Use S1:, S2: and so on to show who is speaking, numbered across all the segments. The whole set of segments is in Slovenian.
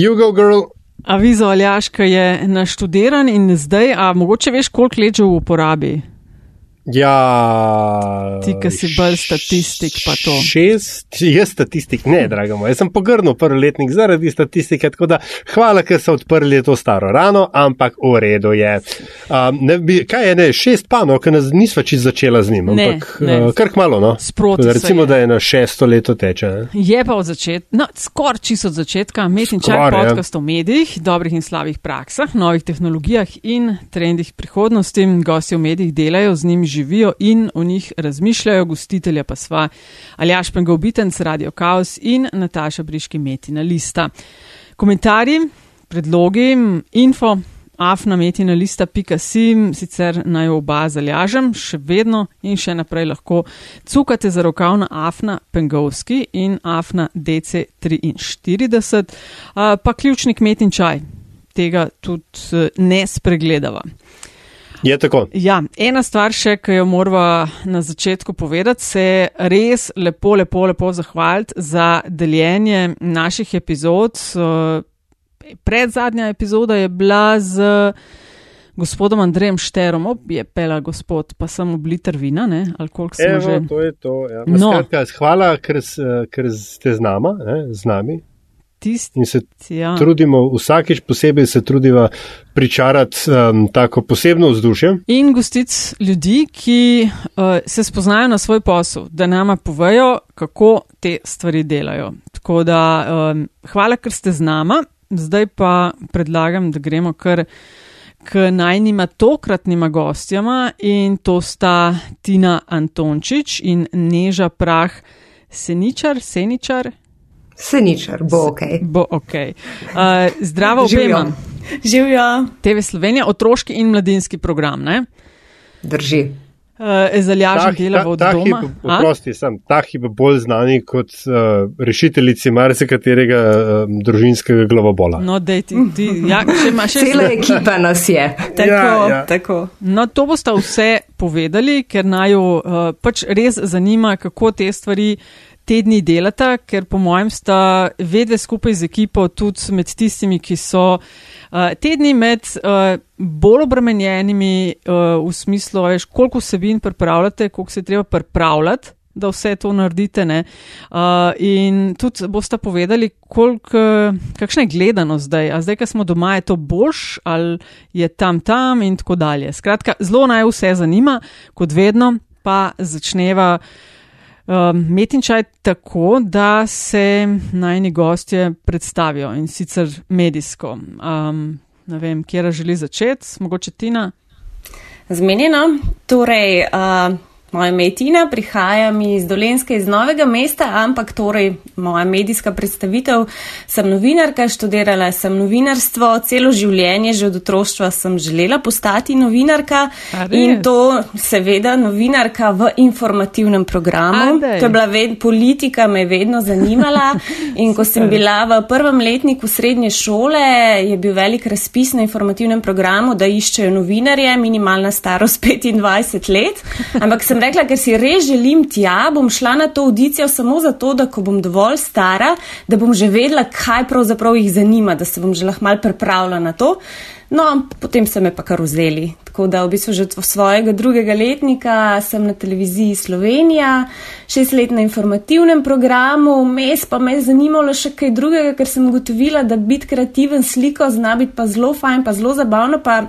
S1: Jugo Girl.
S2: Avizo Aljaška je naštudiran in zdaj, a mogoče veš, koliko let že v uporabi?
S1: Ja,
S2: ti, ki si bolj statistik, pa to.
S1: Šest, jaz statistik, ne, drago moj. Jaz sem pogrnil prvi letnik zaradi statistike, tako da hvala, ker so odprli to staro rano, ampak v redu je. Um, ne, bi, kaj je, ne, šest panov, ker nisva čisto začela z njim, ampak uh, kar malo, no.
S2: Sproti.
S1: Recimo, da je na šesto leto teče. Ne?
S2: Je pa od začetka, no, skoraj čisto od začetka, metin čak podcast o medijih, dobrih in slabih praksah, novih tehnologijah in trendih prihodnosti. Gosti v medijih delajo z njimi živijo in o njih razmišljajo, gostitelja pa sva Aljaš Pengovitenc, Radio Chaos in Nataša Briški Metina Lista. Komentarji, predlogi, info. Afna metina lista pika sim, sicer naj oba zalažem, še vedno in še naprej lahko cukate za rokav na Afna Pengovski in Afna DC43, pa ključnik metin čaj. Tega tudi ne spregledava.
S1: Je tako.
S2: Ja, ena stvar še, ki jo moramo na začetku povedati, se res lepo, lepo, lepo zahvaliti za deljenje naših epizod. Pred zadnja epizoda je bila z gospodom Andrejem Šterom, je pela gospod, pa samo bliter vina, ne? ali koliko
S1: Evo,
S2: že.
S1: To je to, ja. no. Skratka, hvala, ker, ker ste z, nama, ne? z nami.
S2: Tisti,
S1: in se
S2: ja.
S1: trudimo, vsakeč posebej se trudimo pričarati um, tako posebno vzdušje.
S2: In gostic ljudi, ki uh, se spoznajo na svoj posel, da nama povejo, kako te stvari delajo. Tako da um, hvala, ker ste z nama. Zdaj pa predlagam, da gremo kar k najnima tokratnima gostjama in to sta Tina Antončič in Neža Prah Seničar, Seničar.
S3: Seničar, bo ok.
S2: Bo ok. Uh, zdravo, obema.
S4: Živijo.
S2: TV Slovenija, otroški in mladinski program, ne?
S3: Drži.
S2: Uh, Zaljažen dela v doma.
S1: Oprosti, sem ta hip bolj znani kot uh, rešiteljici marsikaterega uh, družinskega glavobola.
S2: No, dej ti, ti ja, še imaš še.
S3: Cela ekipa nas je.
S4: Tako, ja, ja. tako.
S2: No, to boste vse povedali, ker naju uh, pač res zanima, kako te stvari tedni delata, ker po mojem sta vedve skupaj z ekipo tudi med tistimi, ki so uh, tedni med uh, bolj obremenjenimi uh, v smislu, veš, koliko vsebin pripravljate, koliko se treba pripravljati. Da vse to naredite, uh, in tudi boste povedali, koliko, kakšna je gledanost zdaj. A zdaj, ko smo doma, je to boljš ali je tam tam in tako dalje. Skratka, zelo naj vse zanima, kot vedno, pa začneva uh, um, metinčaj tako, da se najni gostje predstavijo in sicer medijsko. Um, ne vem, kje želi začeti, mogoče Tina.
S4: Zmenjeno. Torej, uh, Moja ime je Tina, prihajam iz Dolenske, iz Novega mesta, ampak torej moja medijska predstavitev. Sem novinarka, študirala sem novinarstvo, celo življenje, že od otroštva sem želela postati novinarka in to seveda novinarka v informativnem programu. To je bila ved, politika, me je vedno zanimala in ko sem bila v prvem letniku srednje šole, je bil velik razpis na informativnem programu, da iščejo novinarje, minimalna starost 25 let. Ampak sem rekla, ker si res želim tja, bom šla na to audicijo samo zato, da ko bom dovolj stara, da bom že vedela, kaj pravzaprav jih zanima, da se bom že lahko mal pripravila na to. No, potem so me pa kar vzeli. Tako da v bistvu že od svojega drugega letnika sem na televiziji Slovenija, šest let na informativnem programu, mes pa me je zanimalo še kaj drugega, ker sem ugotovila, da biti kreativen sliko zna biti pa zelo fajn, pa zelo zabavno. Pa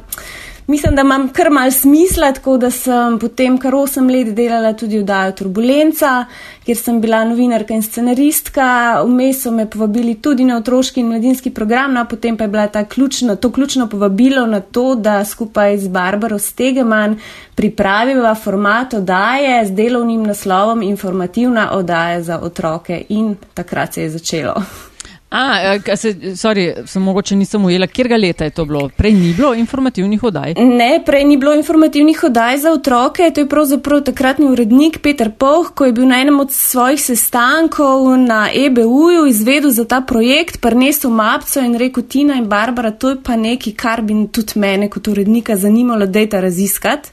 S4: mislim, da imam kar mal smisla, tako da sem potem kar 8 let delala tudi v Daju Turbulenca, kjer sem bila novinarka in scenaristka. Vmes so me povabili tudi na otroški in mladinski program, no potem pa je bila ključno, to ključno povabilo na to, da skupaj z Barbaro Stegeman pripraviva format odaje z delovnim naslovom Informativna odaja za otroke in takrat se je začelo.
S2: A, se, sorry, sem mogoče nisem ujela, kjer ga leta je to bilo? Prej ni bilo informativnih oddaj?
S4: Ne, prej ni bilo informativnih oddaj za otroke. To je pravzaprav takratni urednik Peter Poh, ko je bil na enem od svojih sestankov na EBU-ju izvedel za ta projekt, prnesel mapco in rekel Tina in Barbara, to je pa nekaj, kar bi tudi mene kot urednika zanimalo, da je ta raziskati.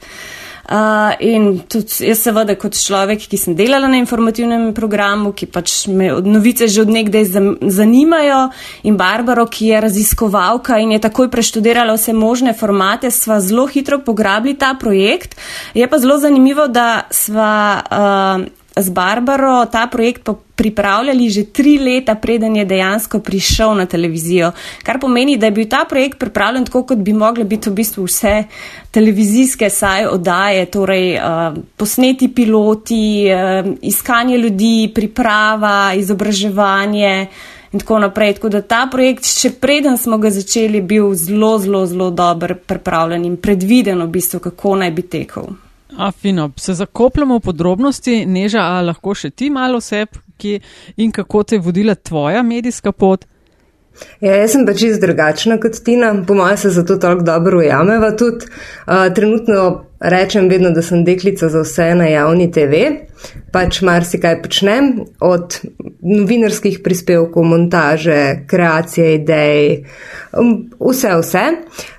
S4: Uh, in tudi jaz seveda kot človek, ki sem delala na informativnem programu, ki pač me od novice že od nekdaj zanimajo in Barbaro, ki je raziskovalka in je takoj preštudirala vse možne formate, sva zelo hitro pograbili ta projekt. Je pa zelo zanimivo, da sva uh, z Barbaro ta projekt pripravljali že tri leta, preden je dejansko prišel na televizijo. Kar pomeni, da je bil ta projekt pripravljen tako, kot bi mogle biti v bistvu vse televizijske saj oddaje, torej uh, posneti piloti, uh, iskanje ljudi, priprava, izobraževanje. In tako naprej. Tako da ta projekt, še preden smo ga začeli, bil zelo, zelo, zelo dober, pripravljen in predviden, v bistvu, kako naj bi tekel.
S2: A, fino, se zakopljamo v podrobnosti, neža, a lahko še ti malo oseb, ki in kako te je vodila tvoja medijska pot.
S3: Ja, jaz sem pač čist drugačna kot Tina, po mojem se zato tako dobro ujameva tudi. Uh, trenutno rečem vedno, da sem deklica za vse na javni TV, pač marsikaj počnem, od novinarskih prispevkov, montaže, kreacije idej, vse, vse.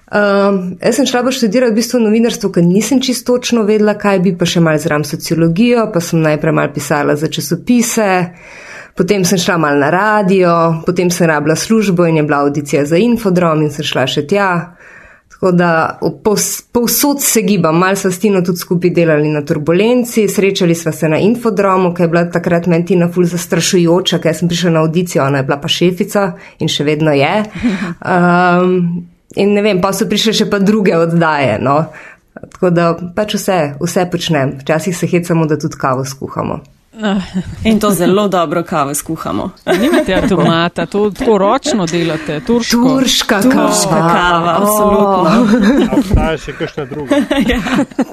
S3: Um, jaz sem šla pa študirati v bistvu novinarstvo, ker nisem čisto točno vedela, kaj bi, pa še malo zram sociologijo, pa sem najprej malo pisala za časopise, potem sem šla malo na radio, potem sem rabila službo in je bila audicija za infodrom in sem šla še tja. Tako da povsod se gibam, malo sva s Tino tudi skupaj delali na turbulenci, srečali sva se na infodromu, ki je bila takrat meni Tina ful zastrašujoča, ker sem prišla na audicijo, ona je bila pa šefica in še vedno je. Um, In ne vem, pa so prišle še pa druge oddaje. No? Tako da pač vse, vse počnem. Včasih se hecamo, da tudi kavo skuhamo.
S4: In to zelo dobro kavo skuhamo.
S2: Nimate avtomata, to tako ročno delate. Turško.
S3: Turška kava.
S4: Turška kava, absolutno.
S1: Obstaja še kakšna druga.
S4: ja.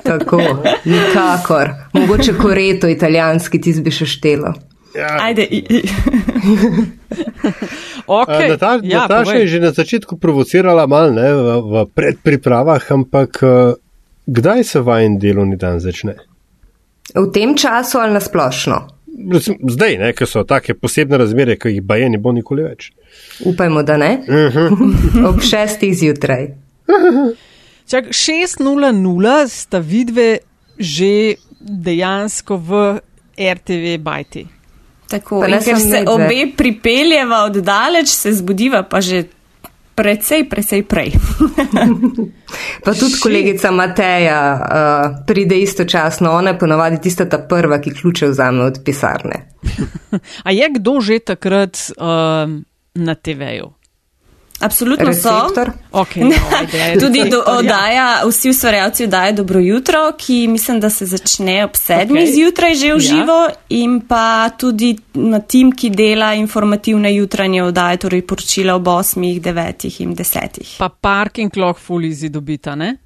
S3: Tako, nikakor. Mogoče koreto italijanski ti bi še štelo.
S1: Ja.
S4: Ajde.
S2: okay.
S1: Nataša
S2: ja,
S1: Nataša je že na začetku provocirala mal ne, v, v predpripravah, ampak eh, kdaj se vajen delovni dan začne?
S3: V tem času ali nasplošno?
S1: Zdaj, ne, ker so take posebne razmere, ki jih baje ne bo nikoli več.
S3: Upajmo, da ne. Ob šestih zjutraj.
S2: Čak 6.00 sta vidve že dejansko v RTV bajti.
S4: Tako, in ker se obe pripeljeva od daleč, se zbudiva pa že precej, precej prej.
S3: pa tudi kolegica Mateja uh, pride istočasno, ona je ponovadi tista ta prva, ki ključe vzame od pisarne.
S2: A je kdo že takrat uh, na TV-ju?
S4: Absolutno
S3: Receptor.
S4: so.
S2: Okay, no, ajde,
S4: Tudi do,
S2: ja.
S4: oddaja, vsi ustvarjalci oddaje Dobro jutro, ki mislim, da se začne ob sedmih
S2: Okay.
S4: zjutraj že v
S2: Ja.
S4: živo in pa tudi na tim, ki dela informativne jutranje oddaje, torej poročila ob osmih, devetih in desetih.
S2: Pa parking clock full easy dobita, ne?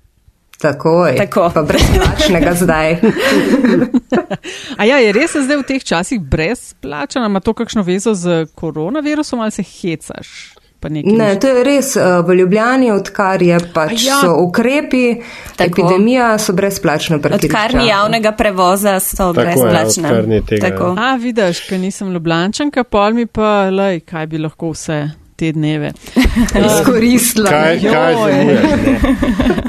S3: Takoj.
S4: Tako.
S3: Pa brezplačnega zdaj.
S2: A ja, je res zdaj v teh časih brezplačena, ima to kakšno vezo z koronavirusom ali se hecaš? Pa nekaj
S3: Ne, to je res uh, v Ljubljani, odkar je pač
S2: ja.
S3: so ukrepi,
S4: Tako.
S3: epidemija, so brezplačno parkirišča.
S4: Odkar ni javnega prevoza, so
S1: Tako je,
S4: brezplačne.
S1: odkar ni tega,
S4: Tako.
S2: A, vidiš, ker nisem ljubljančanka, pol mi pa, lej, kaj bi lahko vse te dneve.
S3: Izkoristila.
S1: Kaj, kaj?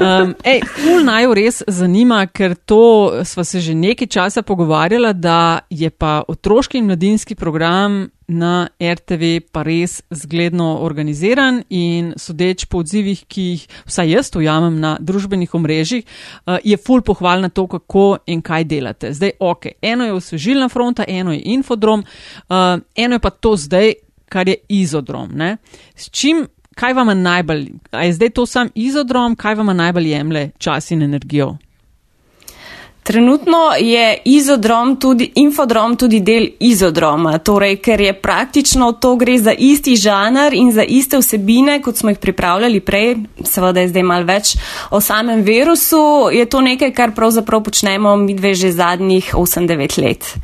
S2: Um, ej, ful naj jo res zanima, ker to sva se že nekaj časa pogovarjala, da je pa otroški in mladinski program na RTV pa res zgledno organiziran in sodeč po odzivih, ki jih vsaj jaz ujamem na družbenih omrežjih, uh, je ful pohvalna to, kako in kaj delate. Zdaj, ok, eno je osvežilna fronta, eno je infodrom, uh, eno je pa to zdaj, kar je izodrom. Ne? S čim, kaj vam najbolj, a je zdaj to sam izodrom, kaj vam najbolj jemlje čas in energijo?
S4: Trenutno je izodrom tudi, infodrom tudi del izodroma, torej, ker je praktično to gre za isti žanr in za iste vsebine, kot smo jih pripravljali prej, seveda je zdaj mal več o samem virusu, je to nekaj, kar pravzaprav počnemo mi dve že zadnjih 8-9 let.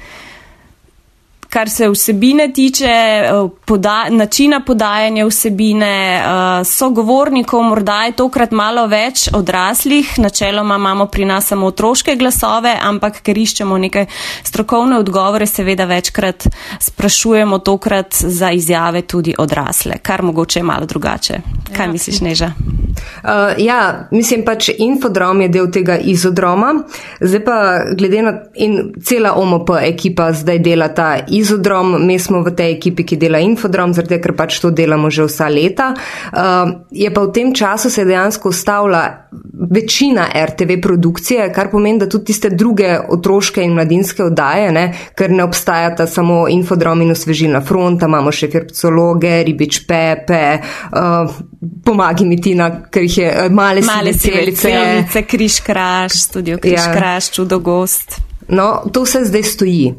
S4: Kar se vsebine tiče, eh, poda, načina podajanja vsebine, eh, sogovornikov, morda je tokrat malo več odraslih, načeloma imamo pri nas samo otroške glasove, ampak ker iščemo neke strokovne odgovore, seveda večkrat sprašujemo tokrat za izjave tudi odrasle, kar mogoče je malo drugače. Kaj
S2: Ja.
S4: misliš, Neža?
S3: Uh, ja, mislim pač infodrom je del tega izodroma, zdaj pa glede na in cela OMP ekipa zdaj dela ta izodrom, mi smo v tej ekipi, ki dela infodrom, zaradi ker pač to delamo že vsa leta. Uh, je pa v tem času se dejansko ustavila večina RTV produkcije, kar pomeni, da tudi tiste druge otroške in mladinske oddaje, ne, ker ne obstajata samo infodrom in osvežilna fronta, imamo še firpcologe, ribič pepe, uh, pomagi mi Tina, ker jih je eh, male,
S4: male celice, križ kraš, studio križ ja. kraš, čudo gost.
S3: No, to vse zdaj stoji.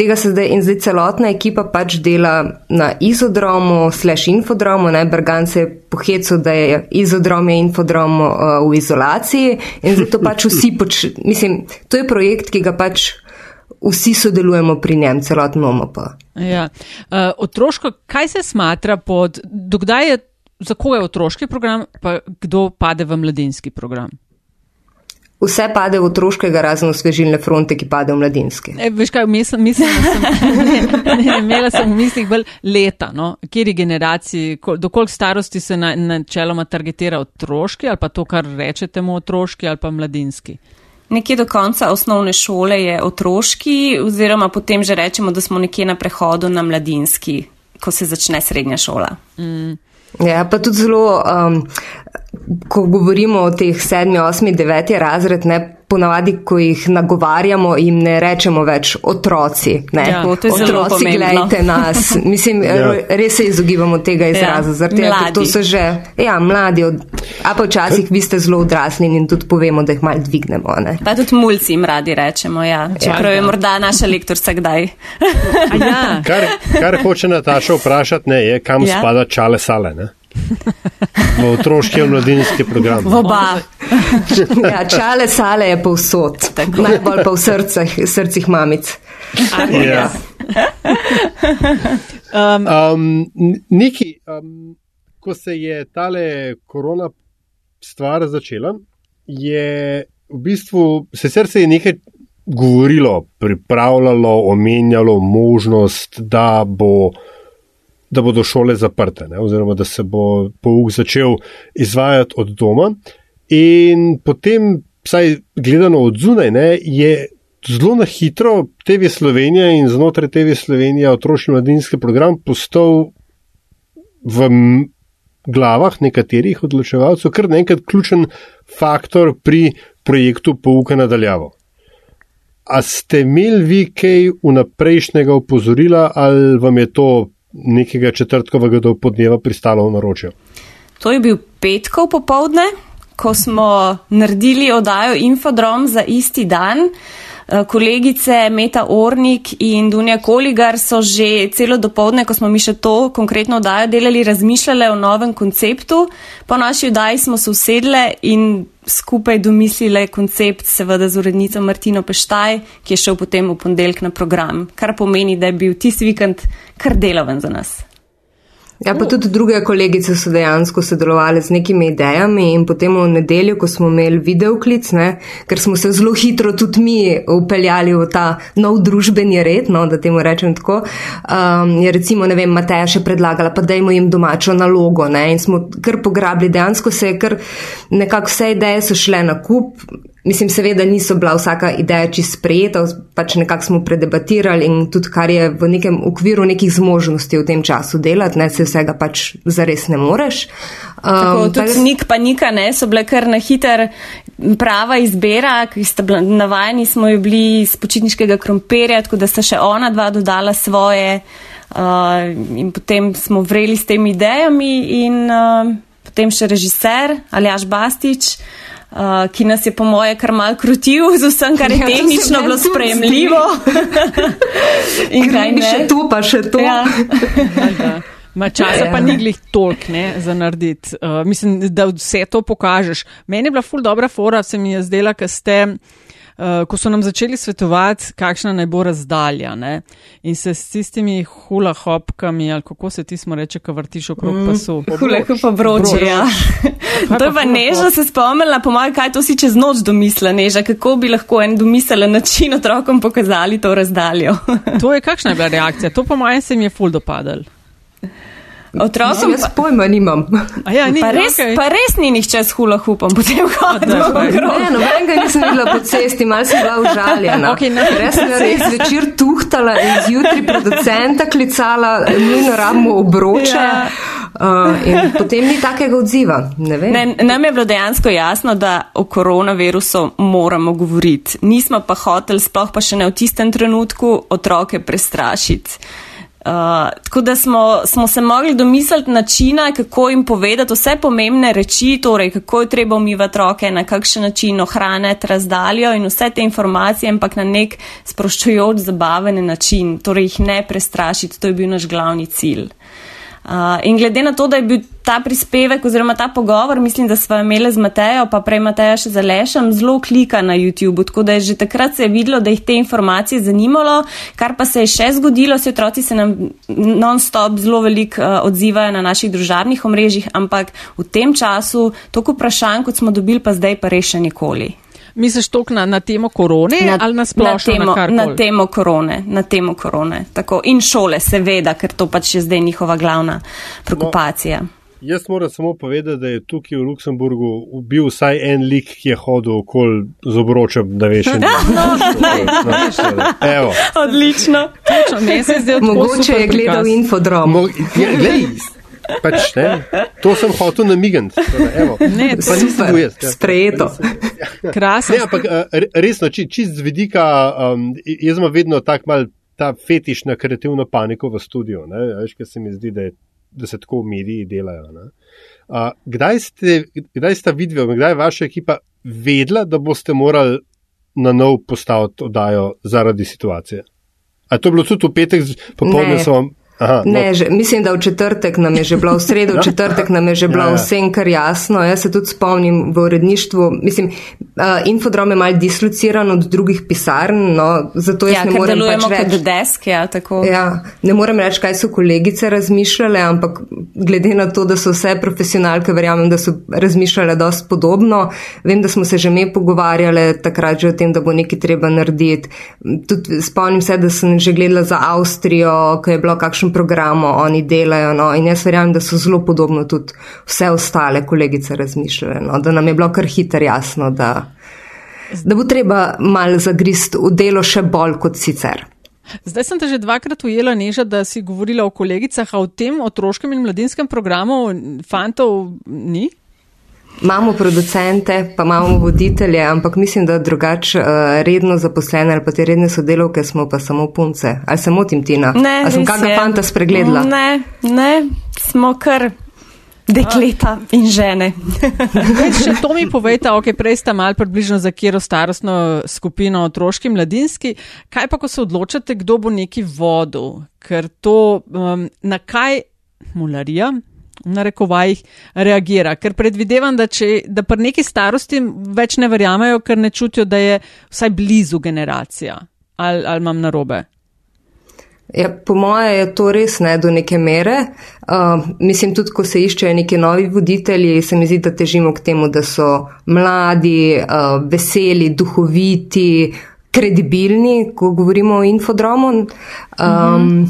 S3: Tega se zdaj in zdaj celotna ekipa pač dela na izodromu, slash infodromu, ne, Bergan se je pohecil, da je izodrom je infodrom uh, v izolaciji in zato pač vsi poč, mislim, to je projekt, ki ga pač vsi sodelujemo pri njem, celotno OMP.
S2: Ja. Uh, otroško, kaj se smatra pod, dokdaj je za koga je otroški program, pa kdo pade v mladinski program?
S3: Vse pade v otroškega, razen osvežilne fronte, ki pade v mladinski.
S2: E, veš kaj, mislim, mislim sem, ne, ne, imela sem v mislih bolj leta, no? kjeri generaciji, kol, do koliko starosti se načeloma na targetira otroški ali pa to, kar rečete mu otroški ali pa mladinski.
S4: Nekje do konca osnovne šole je otroški, oziroma potem že rečemo, da smo nekje na prehodu na mladinski, ko se začne srednja šola. Mm.
S3: Ja, pa tudi zelo, um, ko govorimo o teh sedmi, osmi, deveti razred, ne ponavadi, ko jih nagovarjamo, jim ne rečemo več otroci. Ne?
S4: Ja, to je
S3: otroci, gledajte nas. Mislim, ja. res se izogibamo tega izraza, ja. zaradi tega, to so že, ja, mladi, od, a pa včasih vi ste zelo odrasli in tudi povemo, da jih mal dvignemo. Ne?
S4: Pa tudi mulci jim radi rečemo, ja. Čeprav ja. je morda naša lektorca kdaj.
S1: ja. kar, kar hoče Nataša vprašati, ne, je, kam ja. spada čale sale. Ne? V otroški in mladinski program.
S4: V oba.
S3: ja, čale sale je povsod, najbolj pa v srcih, srcih mamic.
S1: Ja. um, um, Niki, um, ko se je tale korona stvar začela, je v bistvu se srce je nekaj govorilo, pripravljalo, omenjalo možnost, da bo da bodo šole zaprte, ne, oziroma da se bo pouk začel izvajati od doma. In potem, vsaj gledano od zunaj, ne, je zelo na hitro TV Slovenija in znotraj TV Slovenija otroški mladinski program postal v glavah nekaterih odločevalcev kar nekaj ključen faktor pri projektu pouka nadaljavo. A ste imeli vi kaj vnaprejšnjega opozorila ali vam je to nekega četrtkovega do podneva pristalo v naročju.
S4: To je bil petkov popovdne, ko smo naredili oddajo Infodrom za isti dan. Eh, kolegice Meta Ornik in Dunja Koligar so že celo dopoledne, ko smo mi še to konkretno oddajo delali, razmišljale o novem konceptu. Po naši oddaji smo se usedle in skupaj domislile koncept, seveda z urednico Martino Peštaj, ki je šel potem v ponedeljek na program, kar pomeni, da je bil tisti vikend kar deloven za nas.
S3: Ja, pa tudi druge kolegice so dejansko sodelovali z nekimi idejami in potem v nedeljo, ko smo imeli videoklic, ne, ker smo se zelo hitro tudi mi upeljali v ta nov družbeni red, no, da temu rečem tako, um, je recimo, ne vem, Mateja še predlagala, pa dajmo jim domačo nalogo, ne, in smo kar pograbili, dejansko se je kar nekako vse ideje so šle na kup, Mislim, seveda niso bila vsaka ideja čisto sprejeta, pač nekako smo predebatirali in tudi kar je v nekem okviru nekih zmožnosti v tem času delati, ne se vsega pač zares ne moreš.
S4: Um, Tako, tudi pa, nik pa nika, ne, so bile kar na hiter prava izbira, ki ste bili navajeni, smo jo bili iz počitniškega krompirja, tako da sta še ona dva dodala svoje uh, in potem smo vreli s temi idejami in uh, potem še režiser Aljaš Bastič. Uh, ki nas je po moje kar mal krutil z vsem, kar je ja, tehnično bilo sprejemljivo.
S3: In kaj bi še to, pa še to. Ja.
S2: Ma časa pa ni glih tolk ne, za narediti. Uh, mislim, da vse to pokažeš. Meni je bila ful dobra fora, se mi je zdela, ker ste. Uh, ko so nam začeli svetovati, kakšna naj bo razdalja. Ne? In se s tistimi hula hopkami, ali kako se ti smo reče, ko vrtiš okrog mm, pasu.
S4: Hula hopa broče, ja. to je pa neža se spomnila, pomaga, kaj to si čez noč domisla, neža, kako bi lahko en domiselen način otrokom pokazali to razdaljo.
S2: to je kakšna je bila reakcija, to po mojem se mi je ful dopadal.
S4: Otrokom
S3: Jaz pojma nimam.
S2: A ja, ni,
S4: pa res,
S2: okej.
S4: pa res ni nihče s hula hupom potem hodil.
S2: pa-
S3: Ne, nobenega nisem videla po cesti, malo sem bila užaljena.
S2: Okej, ne,
S3: res sem res večer tuhtala in zjutraj producenta klicala, nujno rabimo obroče.
S4: Ja.
S3: Uh, in potem ni takega odziva. Ne vem.
S4: Ne, nam je bilo dejansko jasno, da o koronavirusu moramo govoriti. Nismo pa hoteli, sploh pa še ne v tistem trenutku, otroke prestrašiti. Uh, tako da smo, smo se mogli domisliti načina, kako jim povedati vse pomembne reči, torej kako je treba umivati roke, na kakšen način ohraniti razdaljo in vse te informacije, ampak na nek sproščujoč, zabaven način, torej jih ne prestrašiti, to je bil naš glavni cilj. Uh, in glede na to, da je bil ta prispevek oziroma ta pogovor, mislim, da smo imeli z Matejo, pa prej Mateja še za lešem, zelo klika na YouTube, tako da je že takrat se je videlo, da jih te informacije zanimalo, kar pa se je še zgodilo, se otroci se nam non-stop zelo veliko uh, odzivajo na naših družabnih omrežjih, ampak v tem času toliko vprašanj, kot smo dobili, pa zdaj pa res še nikoli.
S2: Misliš tok na, na temo korone ali na splošno?
S4: na temo,
S2: na
S4: na temo korone, na temo korone. Tako, in šole, seveda, ker to pač je zdaj njihova glavna preokupacija. No.
S1: Jaz moram samo povedati, da je tukaj v Luksemburgu bil vsaj en lik, ki je hodil okoli z obročem, da veš. in- No, Evo.
S4: Odlično.
S2: Je tako
S3: Mogoče je gledal infodrom.
S1: Mo, ja, glej, pač, ne, to sem hotel namigant.
S2: Ne,
S1: nisem
S3: Super,
S1: jaz. ja.
S3: sprejeto.
S2: Krasno.
S1: Ne, ampak eh, re- resno, či, čist z vidika, um, jaz imam vedno tak mal ta fetiš na kreativno paniko v studiu, ne, veš, ker se mi zdi, da, je, da se tako mediji delajo. Ne. Uh, kdaj, ste, kdaj sta vidva, kdaj je vaša ekipa vedela, da boste morali na nov postaviti oddajo zaradi situacije? A je to bilo tudi v petek, popoldne
S3: Ne.
S1: so vam. Aha, no,
S3: Ne, že, mislim, da v četrtek nam je že bilo, v sredo, v četrtek nam je že bilo
S1: Ja, ja.
S3: vsem kar jasno. Jaz se tudi spomnim v uredništvu, mislim, uh, infodrom je mal dislociran od drugih pisarn, no, zato jaz
S4: Ja,
S3: ne morem
S4: delujemo
S3: pač
S4: kot
S3: reči.
S4: desk, ja, tako.
S3: Ja, ne morem reči, kaj so kolegice razmišljale, ampak glede na to, da so vse profesionalke, verjamem, da so razmišljale dosti podobno. Vem, da smo se že me pogovarjale takrat že o tem, da bo nekaj treba narediti. Tudi spomnim se, da sem že gledala za Avstrijo, ko je bilo kakšen program, oni delajo. No, in jaz verjamem, da so zelo podobno tudi vse ostale kolegice razmišljale. No, da nam je bilo kar hitro jasno, da, da bo treba mal zagrist v delo še bolj kot sicer.
S2: Zdaj sem te že dvakrat ujela, Neža, da si govorila o kolegicah, a v tem otroškem in mladinskem programu fantov ni?
S3: Imamo producente, pa imamo voditelje, ampak mislim, da drugače uh, redno zaposlene ali pa te redne sodelovke smo pa samo punce. Ali se motim, Tina?
S4: Ne,
S3: Ali sem kakega fanta spregledala?
S4: Ne, ne, smo kar dekleta in žene.
S2: Več, še to mi povejte, ok, prej ste mal približno za kjero starostno skupino otroški, mladinski. Kaj pa, ko se odločate, kdo bo neki vodil? Ker to, um, na kaj mularija, narekovajih, reagira? Ker predvidevam, da, če, da pri neki starosti več ne verjamejo, ker ne čutijo, da je vsaj blizu generacija. Ali, ali imam narobe?
S3: Ja, po moje je to res ne do neke mere. Uh, mislim, tudi ko se iščejo neki novi voditelji, se mi zdi, da težimo k temu, da so mladi, uh, veseli, duhoviti, kredibilni, ko govorimo o infodromu. Um,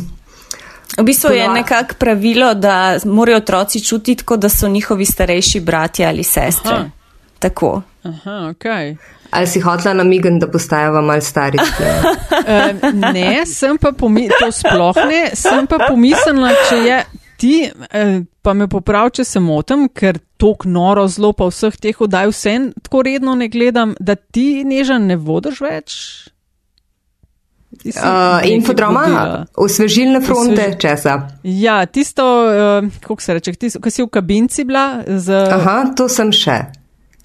S4: V bistvu je nekako pravilo, da morajo otroci čutiti, kot da so njihovi starejši bratje ali sestre.
S2: Aha.
S4: Tako.
S2: Aha, ok.
S3: Ali si hotla namigen, da postajava mal starici?
S2: Um, ne, sem pa pomislila, to sploh ne, sem pa pomislila, če je ti, eh, pa me poprav, če se motim, ker tok noro zelo pa vseh teh oddaj vse tako redno ne gledam, da ti neža ne vodiš več.
S3: Uh, infodroma, osvežilne fronte,
S2: Osveži-
S3: česa.
S2: Ja, tisto, uh, kako se reče, tisto, ko si v kabinci bila z.
S3: Aha, to sem še.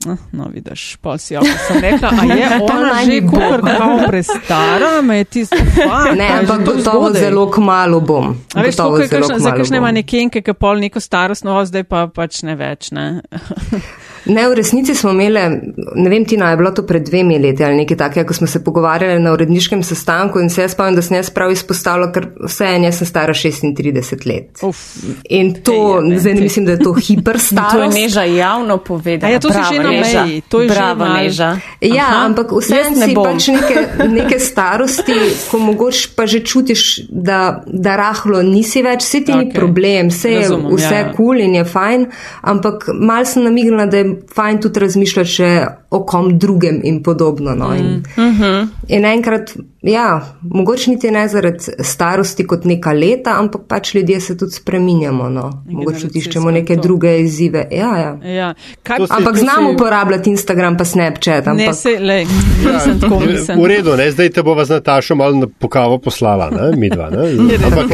S2: Ah, No, vidiš, pa si jo sem rekla, a je ona že kukar kao prestara, me je tisto. fakt,
S3: Ne, ampak gotovo
S2: zgodaj.
S3: zelo kmalo bom.
S2: A veš,
S3: Gotovo
S2: tako je
S3: zelo
S2: kakšna, za
S3: kmalu
S2: kakšne
S3: bom.
S2: manekenke, ki pol neko starostno, o, zdaj pa pač ne več, ne.
S3: Ne, v resnici smo imeli, ne vem, Tina, je bilo to pred dvemi leti ali nekaj takega, ko smo se pogovarjali na uredniškem sestanku in se jaz spomnim, da sem jaz prav izpostavila, ker vse en, jaz sem stara 36 let.
S2: Uf.
S3: In to,
S2: je, ne,
S3: zdaj ne mislim, da je to hiper
S4: To je. Neža javno povedala.
S2: A ja, to si
S4: Bravo,
S2: že na
S4: neža.
S2: To je
S4: Bravo, neža.
S3: Ja,
S4: Aha,
S3: ampak vse
S4: ne
S3: si
S4: bom.
S3: pač neke, neke starosti, ko mogoče pa že čutiš, da, da rahlo nisi več, vse ti ni
S2: Okej.
S3: problem, vse je
S2: Razumem,
S3: vse
S2: ja, ja.
S3: kul cool in je fajn, ampak mal sem namignila, da je fajn tudi razmišljati še o kom drugem in podobno. No. In,
S4: Mhm.
S3: in enkrat, ja, mogoče niti ne zaradi starosti kot neka leta, ampak pač ljudje se tudi spreminjamo. No. Mogoče tudi iščemo neke
S2: to.
S3: druge izzive. Ja, ja.
S2: Ja. Kaj,
S1: se-
S3: Ampak
S1: to
S3: znam
S1: se-
S3: uporabljati Instagram pa Snapchat.
S2: ne,
S3: Ampak...
S2: se, lej, nisem tako mislim.
S1: V redu, ne? zdaj te bova z Natašo malo na pokavo poslala, ne? mi dva. Ne? Ampak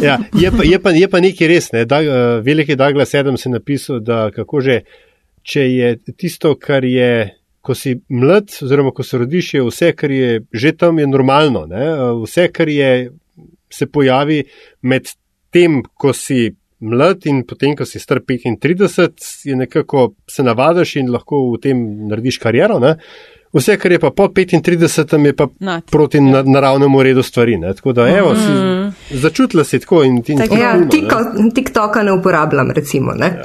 S1: ja, je, pa, je, pa, je pa nekaj res. Ne? Da, uh, veliki Douglas Adams je napisal, da kako že, če je tisto, kar je. Ko si mlad, oziroma ko se rodiš, je vse, kar je že tam, je normalno. Ne? Vse, kar je, se pojavi med tem, ko si mlad in potem, ko si star 35, je nekako se navadaš in lahko v tem narediš kariero. Ne? Vse, kar je pa po 35, je pa
S2: Nad.
S1: proti na, naravnemu redu stvari. Ne? Tako da, evo, si, začutila si tako in ti
S4: Tako.
S3: Ja, tiko, TikToka ne uporabljam, recimo. Ne?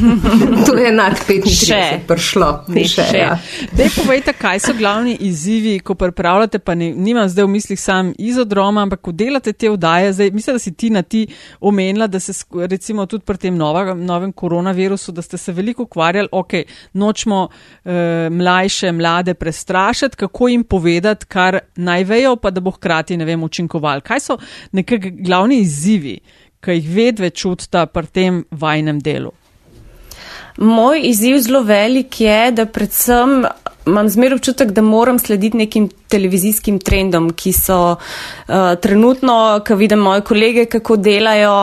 S3: to je nad 35
S4: Še.
S3: prišlo.
S4: Ne,
S3: Še,
S4: še.
S3: ja.
S2: Dej povejte, kaj so glavni izzivi, ko pripravljate, pa ne, nimam zdaj v mislih sam izodroma, ampak ko delate te vdaje, zdaj mislim, da si ti na ti omenila, da se recimo tudi pri tem nova, novem koronavirusu, da ste se veliko ukvarjali, ok, nočemo eh, mlajše, mlade prestrašiti, kako jim povedati, kar naj vejo, pa da bo hkrati, ne vem, učinkoval. Kaj so nekak glavni izzivi, ki jih vedve čutita pri tem vajnem delu?
S4: Moj izziv zelo velik je, da predvsem imam zmer občutek, da moram slediti nekim televizijskim trendom, ki so uh, trenutno, ko vidim moje kolege, kako delajo,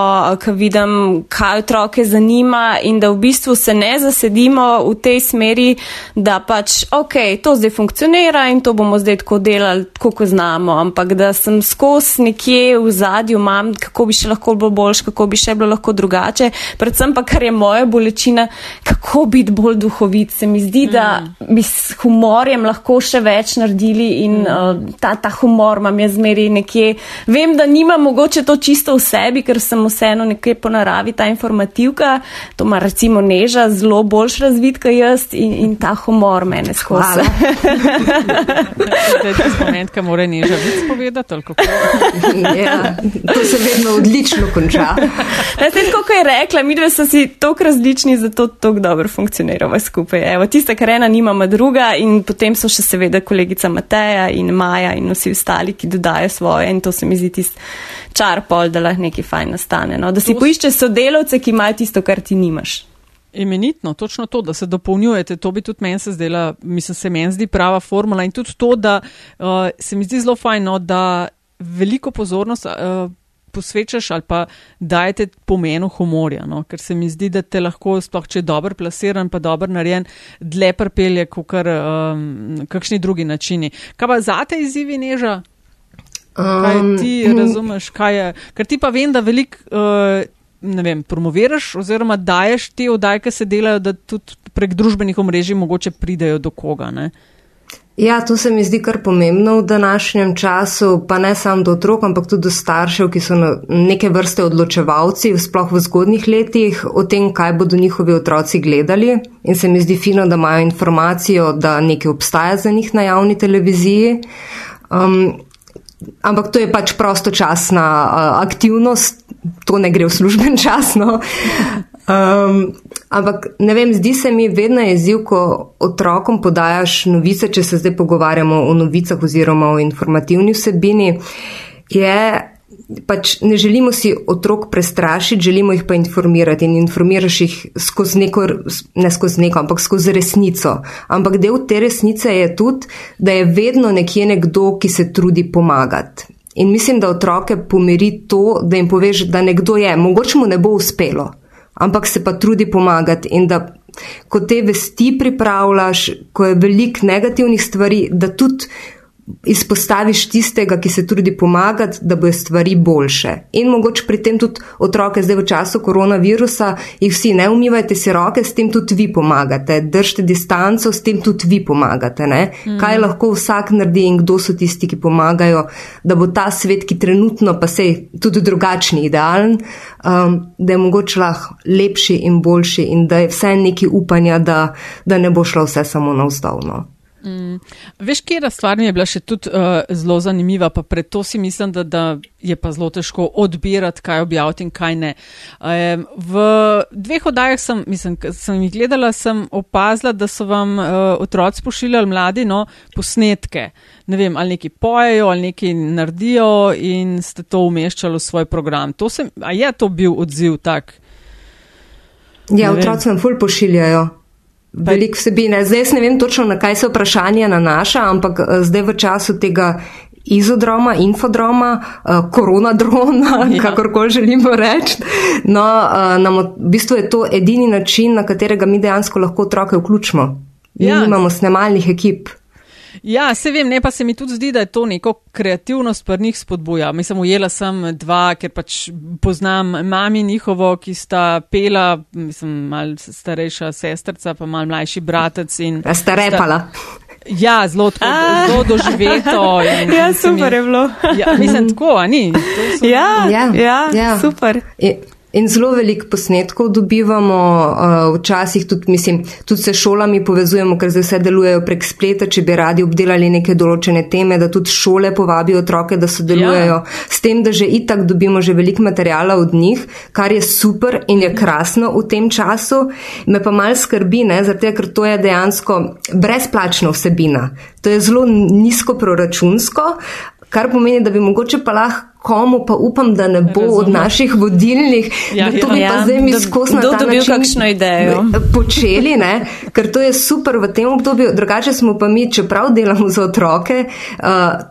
S4: ko vidim, kaj otroke zanima in da v bistvu se ne zasedimo v tej smeri, da pač, ok, to zdaj funkcionira in to bomo zdaj tako delali, tako kot znamo, ampak da sem skozi nekje v zadju, imam, kako bi še lahko bilo boljš, kako bi še bilo lahko drugače, predvsem pa, kar je moja bolečina, kako biti bolj duhovit. Se mi zdi, da bi s humorjem lahko še več naredili in uh, ta, ta humor imam jaz zmeri nekje. Vem, da nimam mogoče to čisto v sebi, ker sem vseeno nekje po naravi ta informativka, to ima recimo neža zelo boljš razvit, kot jaz in, in ta humor mene skozi.
S2: Zdaj je moment, ki mora neža več povedati, ali kako?
S3: Ja, to se vedno odlično konča.
S4: Ja, saj tako, kot je rekla, mi dve smo si tako različni, zato tako dobro funkcioniramo skupaj. Evo, tista, kar ena nima, ima druga in potem so še seveda kolegica Mateja in Maja in vsi ostali, ki dodajo svoje in to se mi zdi tisti čar pol, da lahko nekaj fajn nastane. No? Da si
S2: To
S4: poiščeš sodelavce, ki imajo tisto, kar ti nimaš.
S2: Imenitno, točno to, da se dopolnjujete, to bi tudi meni se zdela, mislim, se meni zdi prava formula in tudi to, da uh, se mi zdi zelo fajno, da veliko pozornost uh, posvečaš ali pa dajete pomenu humorja, no? ker se mi zdi, da te lahko, sploh če je dober plasiran, pa dober narejen, dlje prpelje, kot kar um, kakšni drugi načini. Kaj pa zate izzivi neža? Kaj
S3: Um,
S2: ti razumeš, kaj je? Ker ti pa vem, da veliko, uh, ne vem, promoviraš oziroma daješ te oddaje, ki se delajo, da tudi prek družbenih omrežij mogoče pridejo do koga. Ne?
S3: Ja, to se mi zdi kar pomembno v današnjem času, pa ne samo do otrok, ampak tudi do staršev, ki so neke vrste odločevalci, sploh v zgodnih letih, o tem, kaj bodo njihovi otroci gledali. In se mi zdi fino, da imajo informacijo, da nekaj obstaja za njih na javni televiziji. Um, ampak to je pač prostočasna uh, aktivnost, to ne gre v služben čas. No. Um, ampak ne vem, zdi se mi vedno je izziv, ko otrokom podajaš novice, če se zdaj pogovarjamo o novicah oziroma o informativni vsebini, je pač ne želimo si otrok prestrašiti, želimo jih pa informirati in informiraš jih skozi neko, ne skozi neko, ampak skozi resnico. Ampak del te resnice je tudi, da je vedno nekje nekdo, ki se trudi pomagati. In mislim, da otroke pomiri to, da jim poveš, da nekdo je, mogoče mu ne bo uspelo, ampak se pa trudi pomagati in da ko te vesti pripravljaš, ko je veliko negativnih stvari, da tudi izpostaviš tistega, ki se trudi pomagati, da bojo stvari boljše. In mogoče pri tem tudi otroke, zdaj v času koronavirusa, jih vsi ne umivajte si roke, s tem tudi vi pomagate, držite distanco, s tem tudi vi pomagate. Mm. Kaj lahko vsak naredi in kdo so tisti, ki pomagajo, da bo ta svet, ki trenutno pa se je tudi drugačni, idealen, um, da je mogoče lahko lepši in boljši in da je vse neki upanja, da, da ne bo šlo vse samo navzdolno.
S2: Mm. Veš, kje je stvar mi je bila še tudi uh, zelo zanimiva, pa pred to si mislim, da, da je pa zelo težko odbirati, kaj objaviti in kaj ne. Um, v dveh oddajah sem, mislim, sem jih gledala, sem opazila, da so vam uh, otroci pošiljali mladi no, posnetke. Ne vem, ali neki pojejo, ali neki naredijo in ste to umeščali v svoj program. Sem, a je to bil odziv tak?
S3: Ja, otroci nam ful pošiljajo. Veliko vsebine. Zdaj ne vem točno, na kaj se vprašanje nanaša, ampak eh, zdaj v času tega izodroma, infodroma, uh, koronadrona, ja. kakorkoli želimo reči. No, uh, nam, v bistvu je to edini način, na katerega mi dejansko lahko otroke vključimo. Mi ja. imamo snemalnih ekip.
S2: Ja, se vem, ne pa se mi tudi zdi, da je to neko kreativnost pri njih spodbuja. Mislim, ujela sem dva, ker pač poznam mami njihovo, ki sta pela, mislim, mal starejša sestrca, pa mal mlajši bratec.
S3: Ja, sta repala.
S2: Ja, zelo, zelo doživeto. In,
S4: ja, super je bilo.
S2: Ja, mislim, tako, a ni?
S4: Ja, ja, ja, ja, super.
S3: Je. In zelo veliko posnetkov dobivamo, uh, včasih tudi, mislim, tudi se šolami povezujemo, ker zdaj vse delujejo prek spleta, če bi radi obdelali neke določene teme, da tudi šole povabijo otroke, da sodelujejo. Ja. S tem, da že itak dobimo že veliko materijala od njih, kar je super in je krasno v tem času. Me pa mal skrbi, ne, zato ker to je dejansko brezplačna vsebina. To je zelo nizko proračunsko, kar pomeni, da bi mogoče pa lahko komu pa upam, da ne bo Razumem. od naših vodilnih, ja, da to bi ja. pa zdaj mi skozi na ta način
S4: kakšno idejo.
S3: počeli, ne? ker to je super v tem obdobju. Drugače smo pa mi, čeprav delamo za otroke, uh,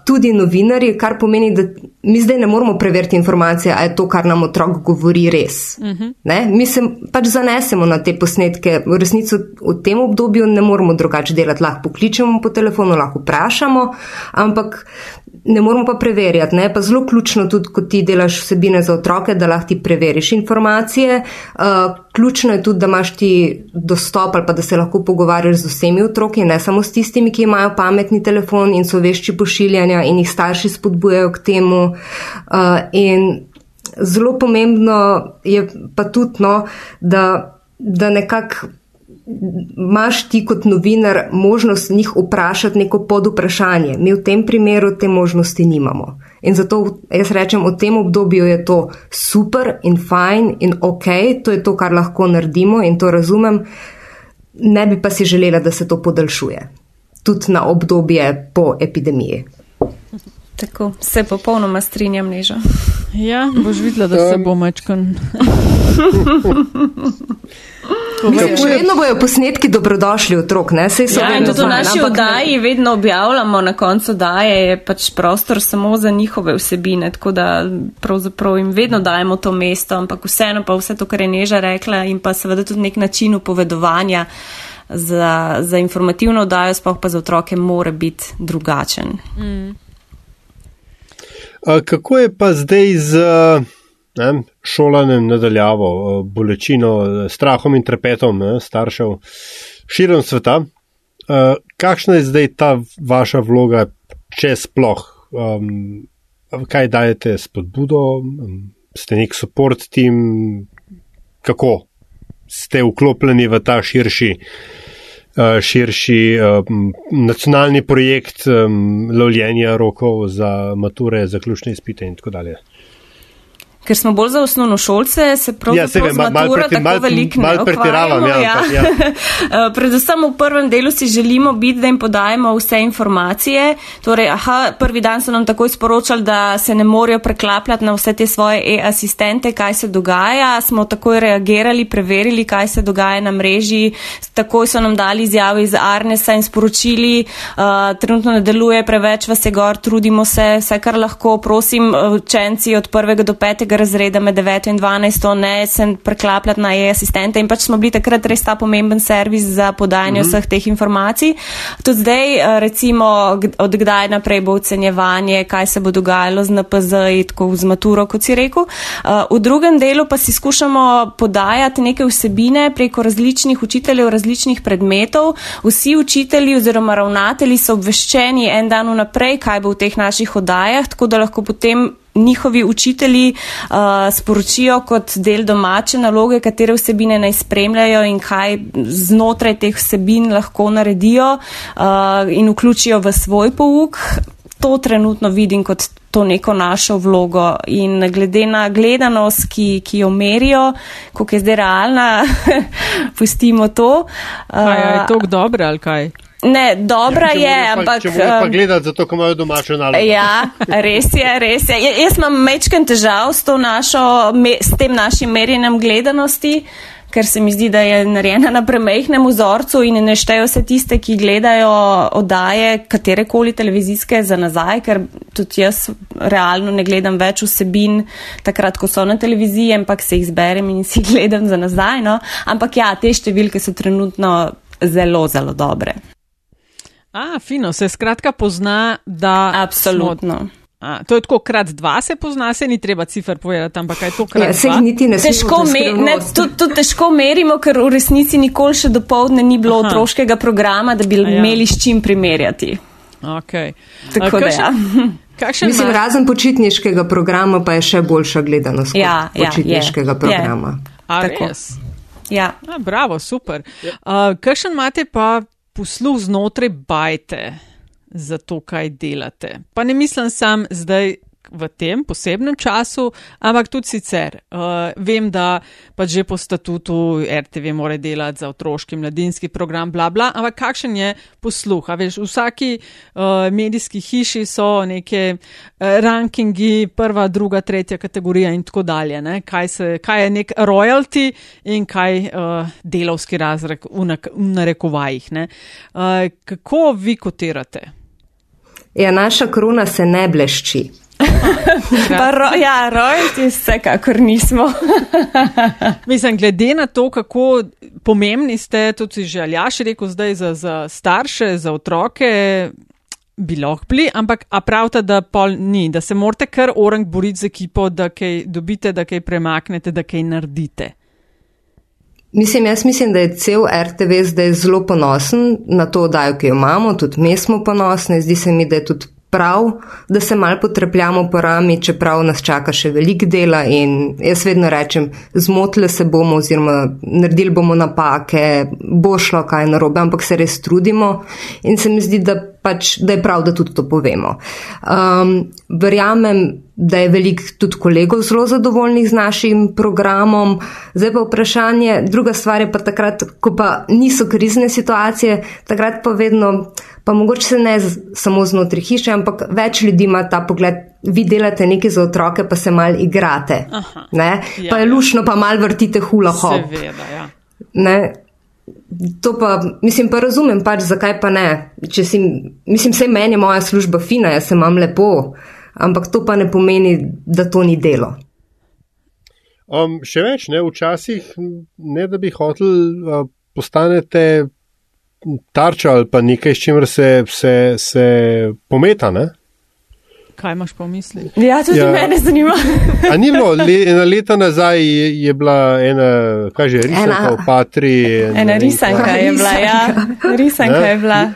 S3: tudi novinari, kar pomeni, da mi zdaj ne moramo preveriti informacije, a je to, kar nam otrok govori, res. Uh mhm. -huh. Mi se pač zanesemo na te posnetke. V resnici v tem obdobju ne moramo drugače delati. Lahko pokličemo po telefonu, lahko vprašamo, ampak ne moramo pa preverjati. Ne? Pa zelo ključno tudi, ko ti delaš vsebine za otroke, da lahko ti preveriš informacije. Uh, ključno je tudi, da imaš ti dostop ali pa da se lahko pogovarjaš z vsemi otroki, ne samo s tistimi, ki imajo pametni telefon in so vešči pošiljanja in jih starši spodbujajo k temu. Uh, in zelo pomembno je pa tudi, no, da, da nekako imaš ti kot novinar možnost njih vprašati neko pod vprašanje. Mi v tem primeru te možnosti nimamo. In zato jaz rečem, v tem obdobju je to super in fajn in ok, to je to, kar lahko naredimo in to razumem. Ne bi pa si želela, da se to podaljšuje. Tudi na obdobje po epidemiji.
S4: Tako se popolnoma strinjam, Neža.
S2: Ja, boš videla, da se bo mečkan.
S3: Še vedno bojo posnetki dobrodošli otrok, ne? Sej so
S4: ja, in tudi v naši oddaji ne... vedno objavljamo na koncu daje, je pač prostor samo za njihove vsebine, tako da pravzaprav jim vedno dajemo to mesto, ampak vseeno pa vse to, kar je Neža rekla in pa seveda tudi nek način upovedovanja za, za informativno oddajo, spoh pa za otroke, mora biti drugačen. Mm.
S1: Kako je pa zdaj z ne, šolanjem nadaljavo, bolečino, strahom in trepetom ne, staršev širom sveta? Kakšna je zdaj ta vaša vloga, če sploh? Kaj dajete spodbudo? Ste nek support tim? Kako ste vklopljeni v ta širši? Eh, širši um, nacionalni projekt um, lovljenja rokov za mature, zaključne izpite in tako dalje
S4: ker smo bolj za osnovno šolce, se pravi,
S1: ja, se vem, mal, mal
S4: tako veliko
S1: mal pretiravam. Ja, ja.
S4: ja. Eh, predvsem v prvem delu si želimo biti, da jim podajemo vse informacije. Torej, aha, prvi dan so nam takoj sporočali, da se ne morejo preklapljati na vse te svoje e-asistente, kaj se dogaja. Smo takoj reagirali, preverili, kaj se dogaja na mreži. Takoj so nam dali izjave iz Arnesa in sporočili, uh, trenutno ne deluje preveč, vas je gor, trudimo se, vse kar lahko, prosim, učenci od prvega do petega razreda med 9 in 12, ne sem preklapljati na e-asistente in pač smo bili takrat res ta pomemben servis za podajanje mm -hmm. vseh teh informacij. Tudi zdaj, uh, recimo, od kdaj naprej bo ocenjevanje, kaj se bo dogajalo z NPZ in tako z maturo, kot si rekel. Uh, v drugem delu pa si skušamo podajati neke vsebine preko različnih učiteljev, različnih predmetov. Vsi učitelji oziroma ravnatelji so obveščeni en dan vnaprej, kaj bo v teh naših oddajah, tako da lahko potem njihovi učitelji uh, sporočijo kot del domače naloge, katere vsebine naj spremljajo in kaj znotraj teh vsebin lahko naredijo uh, in vključijo v svoj pouk. To trenutno vidim kot to neko našo vlogo in glede na gledanost, ki, ki jo merijo, koliko je zdaj realna, pustimo to.
S2: Uh, kaj, je to dobro ali kaj?
S4: Ne, dobra ja, je,
S1: pa,
S4: ampak.
S1: Če moraš pa gledati, zato ker imajo domačo nalogo.
S4: Ja, res je, res je. Ja, jaz imam mečken težav s, našo, s tem našim merjenjem gledanosti, ker se mi zdi, da je narejena na premehnem vzorcu in ne štejo se tiste, ki gledajo oddaje katerekoli televizijske za nazaj, ker tudi jaz realno ne gledam več vsebin takrat, ko so na televiziji, ampak se jih zberem in si gledam za nazaj. No? Ampak ja, te številke so trenutno zelo, zelo dobre.
S2: A, fino, se skratka pozna, da.
S4: Absolutno.
S2: Smo, a, to je tako, krat dva se pozna, se ni treba cifr povedati, ampak kaj to krat ja,
S3: dva? Niti ne
S4: težko, me, ne, tudi, tudi težko merimo, ker v resnici nikoli še do povdne ni bilo Aha. otroškega programa, da bi ja. imeli s čim primerjati.
S2: Okay.
S4: Tako a, da ja.
S3: Mislim, razen počitniškega programa pa je še boljša gledanost ja, ja, počitniškega je, programa.
S2: Je. A, res?
S4: Ja.
S2: A, bravo, super. Uh, Kakšen imate pa posluh znotraj bajte za to, kaj delate. Pa ne mislim sam zdaj v tem posebnem času, ampak tudi sicer. Uh, vem, da pa že po statutu RTV mora delati za otroški mladinski program, bla bla, ampak kakšen je posluh? Veš, v vsaki uh, medijski hiši so neke uh, rankingi, prva, druga, tretja kategorija in tako dalje. Kaj, se, kaj je nek royalty in kaj uh, delovski razrek v, v narekovajih. Uh, kako vi kotirate?
S3: Ja, naša krona se ne blešči.
S4: Ro, ja, rojti vsekakor nismo.
S2: Mislim, glede na to, kako pomembni ste, tudi si že Aljaš rekel zdaj za, za starše, za otroke, bi lahko bili, ampak a pravite, da pol ni, da se morate kar orang boriti z ekipo, da kaj dobite, da kaj premaknete, da kaj naredite.
S3: Mislim, jaz mislim, da je cel RTV zdaj zelo ponosen na to, da jo imamo, tudi mi smo ponosni, zdi se mi, da je tudi prav, da se mal potrepljamo po rami, čeprav nas čaka še velik dela in jaz vedno rečem, zmotili se bomo oziroma naredili bomo napake, bo šlo kaj narobe, ampak se res trudimo in se mi zdi, da, pač, da je prav, da tudi to povemo. Um, verjamem, da je veliko tudi kolegov zelo zadovoljnih z našim programom. Zdaj pa vprašanje, druga stvar je pa takrat, ko pa niso krizne situacije, takrat pa vedno pa mogoče se ne samo znotraj hiše, ampak več ljudi ima ta pogled. Vi delate nekaj za otroke, pa se mal igrate. Aha, ja, pa je ja. lušno, pa mal vrtite hula hop.
S2: Seveda, ja.
S3: To pa, mislim, pa razumem, pač, zakaj pa ne. Si, mislim, vse meni je moja služba fina, jaz se imam lepo, ampak to pa ne pomeni, da to ni delo.
S1: Um, še več, ne, včasih, ne da bi hotel, uh, postanete tarča ali pa nekaj, s čimer se, se, se pometa. Ne?
S2: Kaj imaš po misli?
S4: Ja, tudi ja. mene zanima.
S1: A ni bilo, le, ena leta nazaj je, je bila ena, kaj že, risanka v Patri.
S4: Ena, ena risanka je bila, ja. Risanka je bila.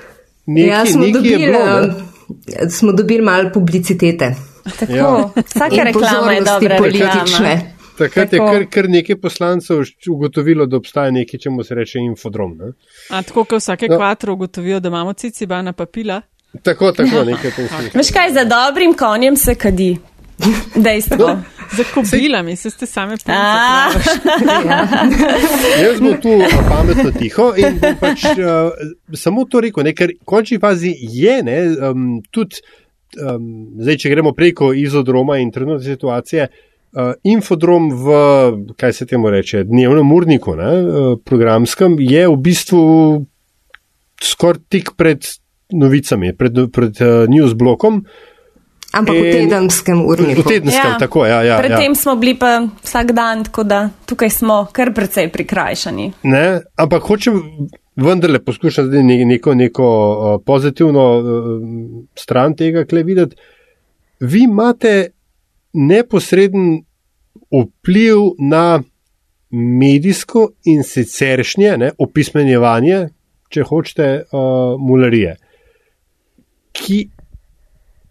S3: Neki, ja, smo dobili, bilo, smo dobili malo publicitete.
S4: Tako, ja. vsaka reklama je dobra politične. Reklama.
S1: Takrat je kar, kar nekaj poslancev ugotovilo, da obstaja nekaj, čemu se reče infodrom. Ne?
S2: A tako, kot vsake no. kvatro ugotovijo, da imamo cicibana papila?
S1: Tako, tako, nekaj poslušaj.
S4: Veš kaj, za dobrim konjem se kadi. Dejstvo. No.
S2: Za kobilami se ste same
S1: povedali. Jaz sem tu pametno tiho in pač uh, samo to rekel, ne, ker končni fazi je ne, um, tudi, um, zdaj, če gremo preko izodroma in trenutne situacije, uh, Uh, infodrom v, kaj se temu reče, dnevnem urniku, ne, uh, programskem, je v bistvu skoraj tik pred novicami, pred, pred uh, newsblokom.
S3: Ampak v tedenskem urniku.
S1: V tedenskem,
S4: Ja.
S1: tako, ja. ja,
S4: Predtem
S1: ja.
S4: smo bili pa vsak dan, tako da tukaj smo kar precej prikrajšani.
S1: Ne, ampak hočem vendarle poskušati zdaj ne- neko, neko uh, pozitivno uh, stran tega, kle videti. Vi imate neposreden vpliv na medijsko in siceršnje ne, opismenjevanje, če hočete, uh, mularije. Ki,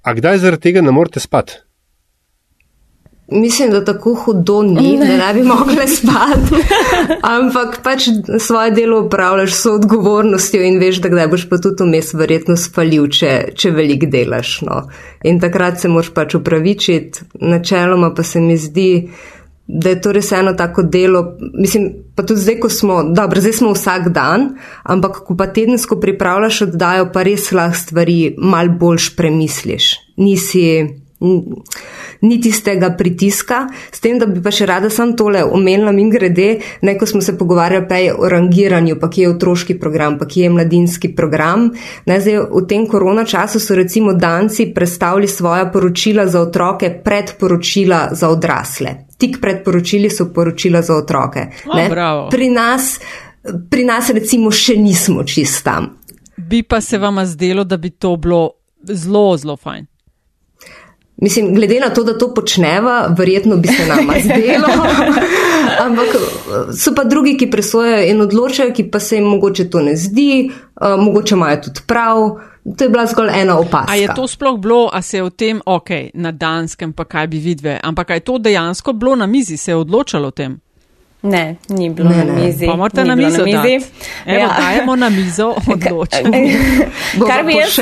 S1: a kdaj zaradi tega ne morete spati?
S3: Mislim, da tako hudo ni, ne. da ne bi mogli spati. Ampak pač svoje delo upravljaš s odgovornostjo in veš, da kdaj boš pa tudi vmes verjetno spalil, če, če velik delaš. No. In takrat se moraš pač upravičiti. Načeloma pa se mi zdi, da je to res eno tako delo. Mislim, pa tudi zdaj, ko smo, dobro, zdaj smo vsak dan, ampak ko pa tedensko pripravljaš oddajo, pa res lahko stvari mal boljš premisliš. Nisi ni tistega pritiska, s tem, da bi pa še rada sam tole omenila in grede, neko smo se pogovarjali prej o rangiranju, pa kje je otroški program, pa kje je mladinski program. Ne, zdaj, v tem korona času so recimo danci predstavili svoja poročila za otroke pred poročila za odrasle. Tik pred poročili so poročila za otroke.
S2: O, bravo.
S3: Pri nas, pri nas recimo še nismo čist tam.
S2: Bi pa se vama zdelo, da bi to bilo zelo, zelo fajn.
S3: Mislim, glede na to, da to počneva, verjetno bi se nama zdelo. Ampak so pa drugi, ki presojajo in odločajo, ki pa se jim mogoče to ne zdi, uh, mogoče imajo tudi prav. To je bila zgolj ena opaska.
S2: A je to sploh bilo, a se je o tem, ok, na danskem pa kaj bi vidve, ampak je to dejansko bilo na mizi, se je odločalo o tem?
S4: Ne, ni bilo
S3: Ne,
S4: na
S3: ne.
S4: mizi.
S2: Pa morate na mizo
S4: mizi.
S2: dati. Evo, ja. dajemo na mizo odločanje.
S4: Kar bi jaz.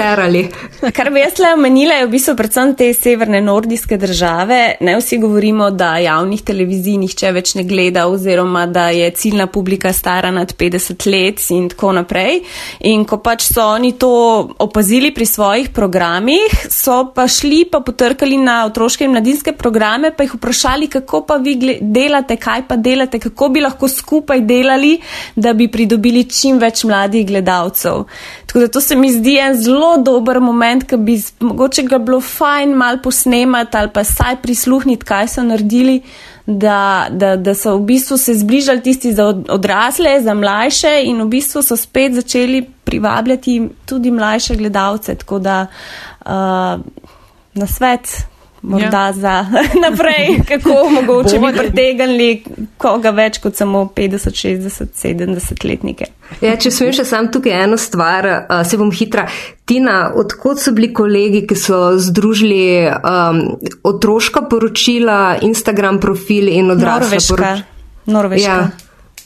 S4: Kar bi jaz le omenila, je v bistvu predvsem te severne nordijske države. Ne vsi govorimo, da javnih televizij nihče več ne gleda oziroma da je ciljna publika stara nad 50 let in tako naprej. In ko pač so oni to opazili pri svojih programih, so pa šli pa potrkali na otroške in mladinske programe, pa jih vprašali, kako pa vi delate, kaj pa delate, kako bi lahko skupaj delali, da bi pridobili čim več mladih gledalcev. Tako da to se mi zdi en zelo dober moment, ki bi mogoče ga bilo fajn mal posnemati ali pa saj prisluhniti, kaj so naredili, da, da, da so v bistvu se zbližali tisti za od- odrasle, za mlajše in v bistvu so spet začeli privabljati tudi mlajše gledalce. Tako da uh, na svet. Morda ja. za naprej, kako mogoče bi pritegnili koga več kot samo 50, 60, 70 letnike.
S3: Ja, če smem še sam tukaj eno stvar, uh, se bom hitra. Tina, odkot so bili kolegi, ki so združili um, otroška poročila, Instagram profil in odrasla
S4: Norveška.
S3: poročila?
S4: Norveška.
S3: Ja,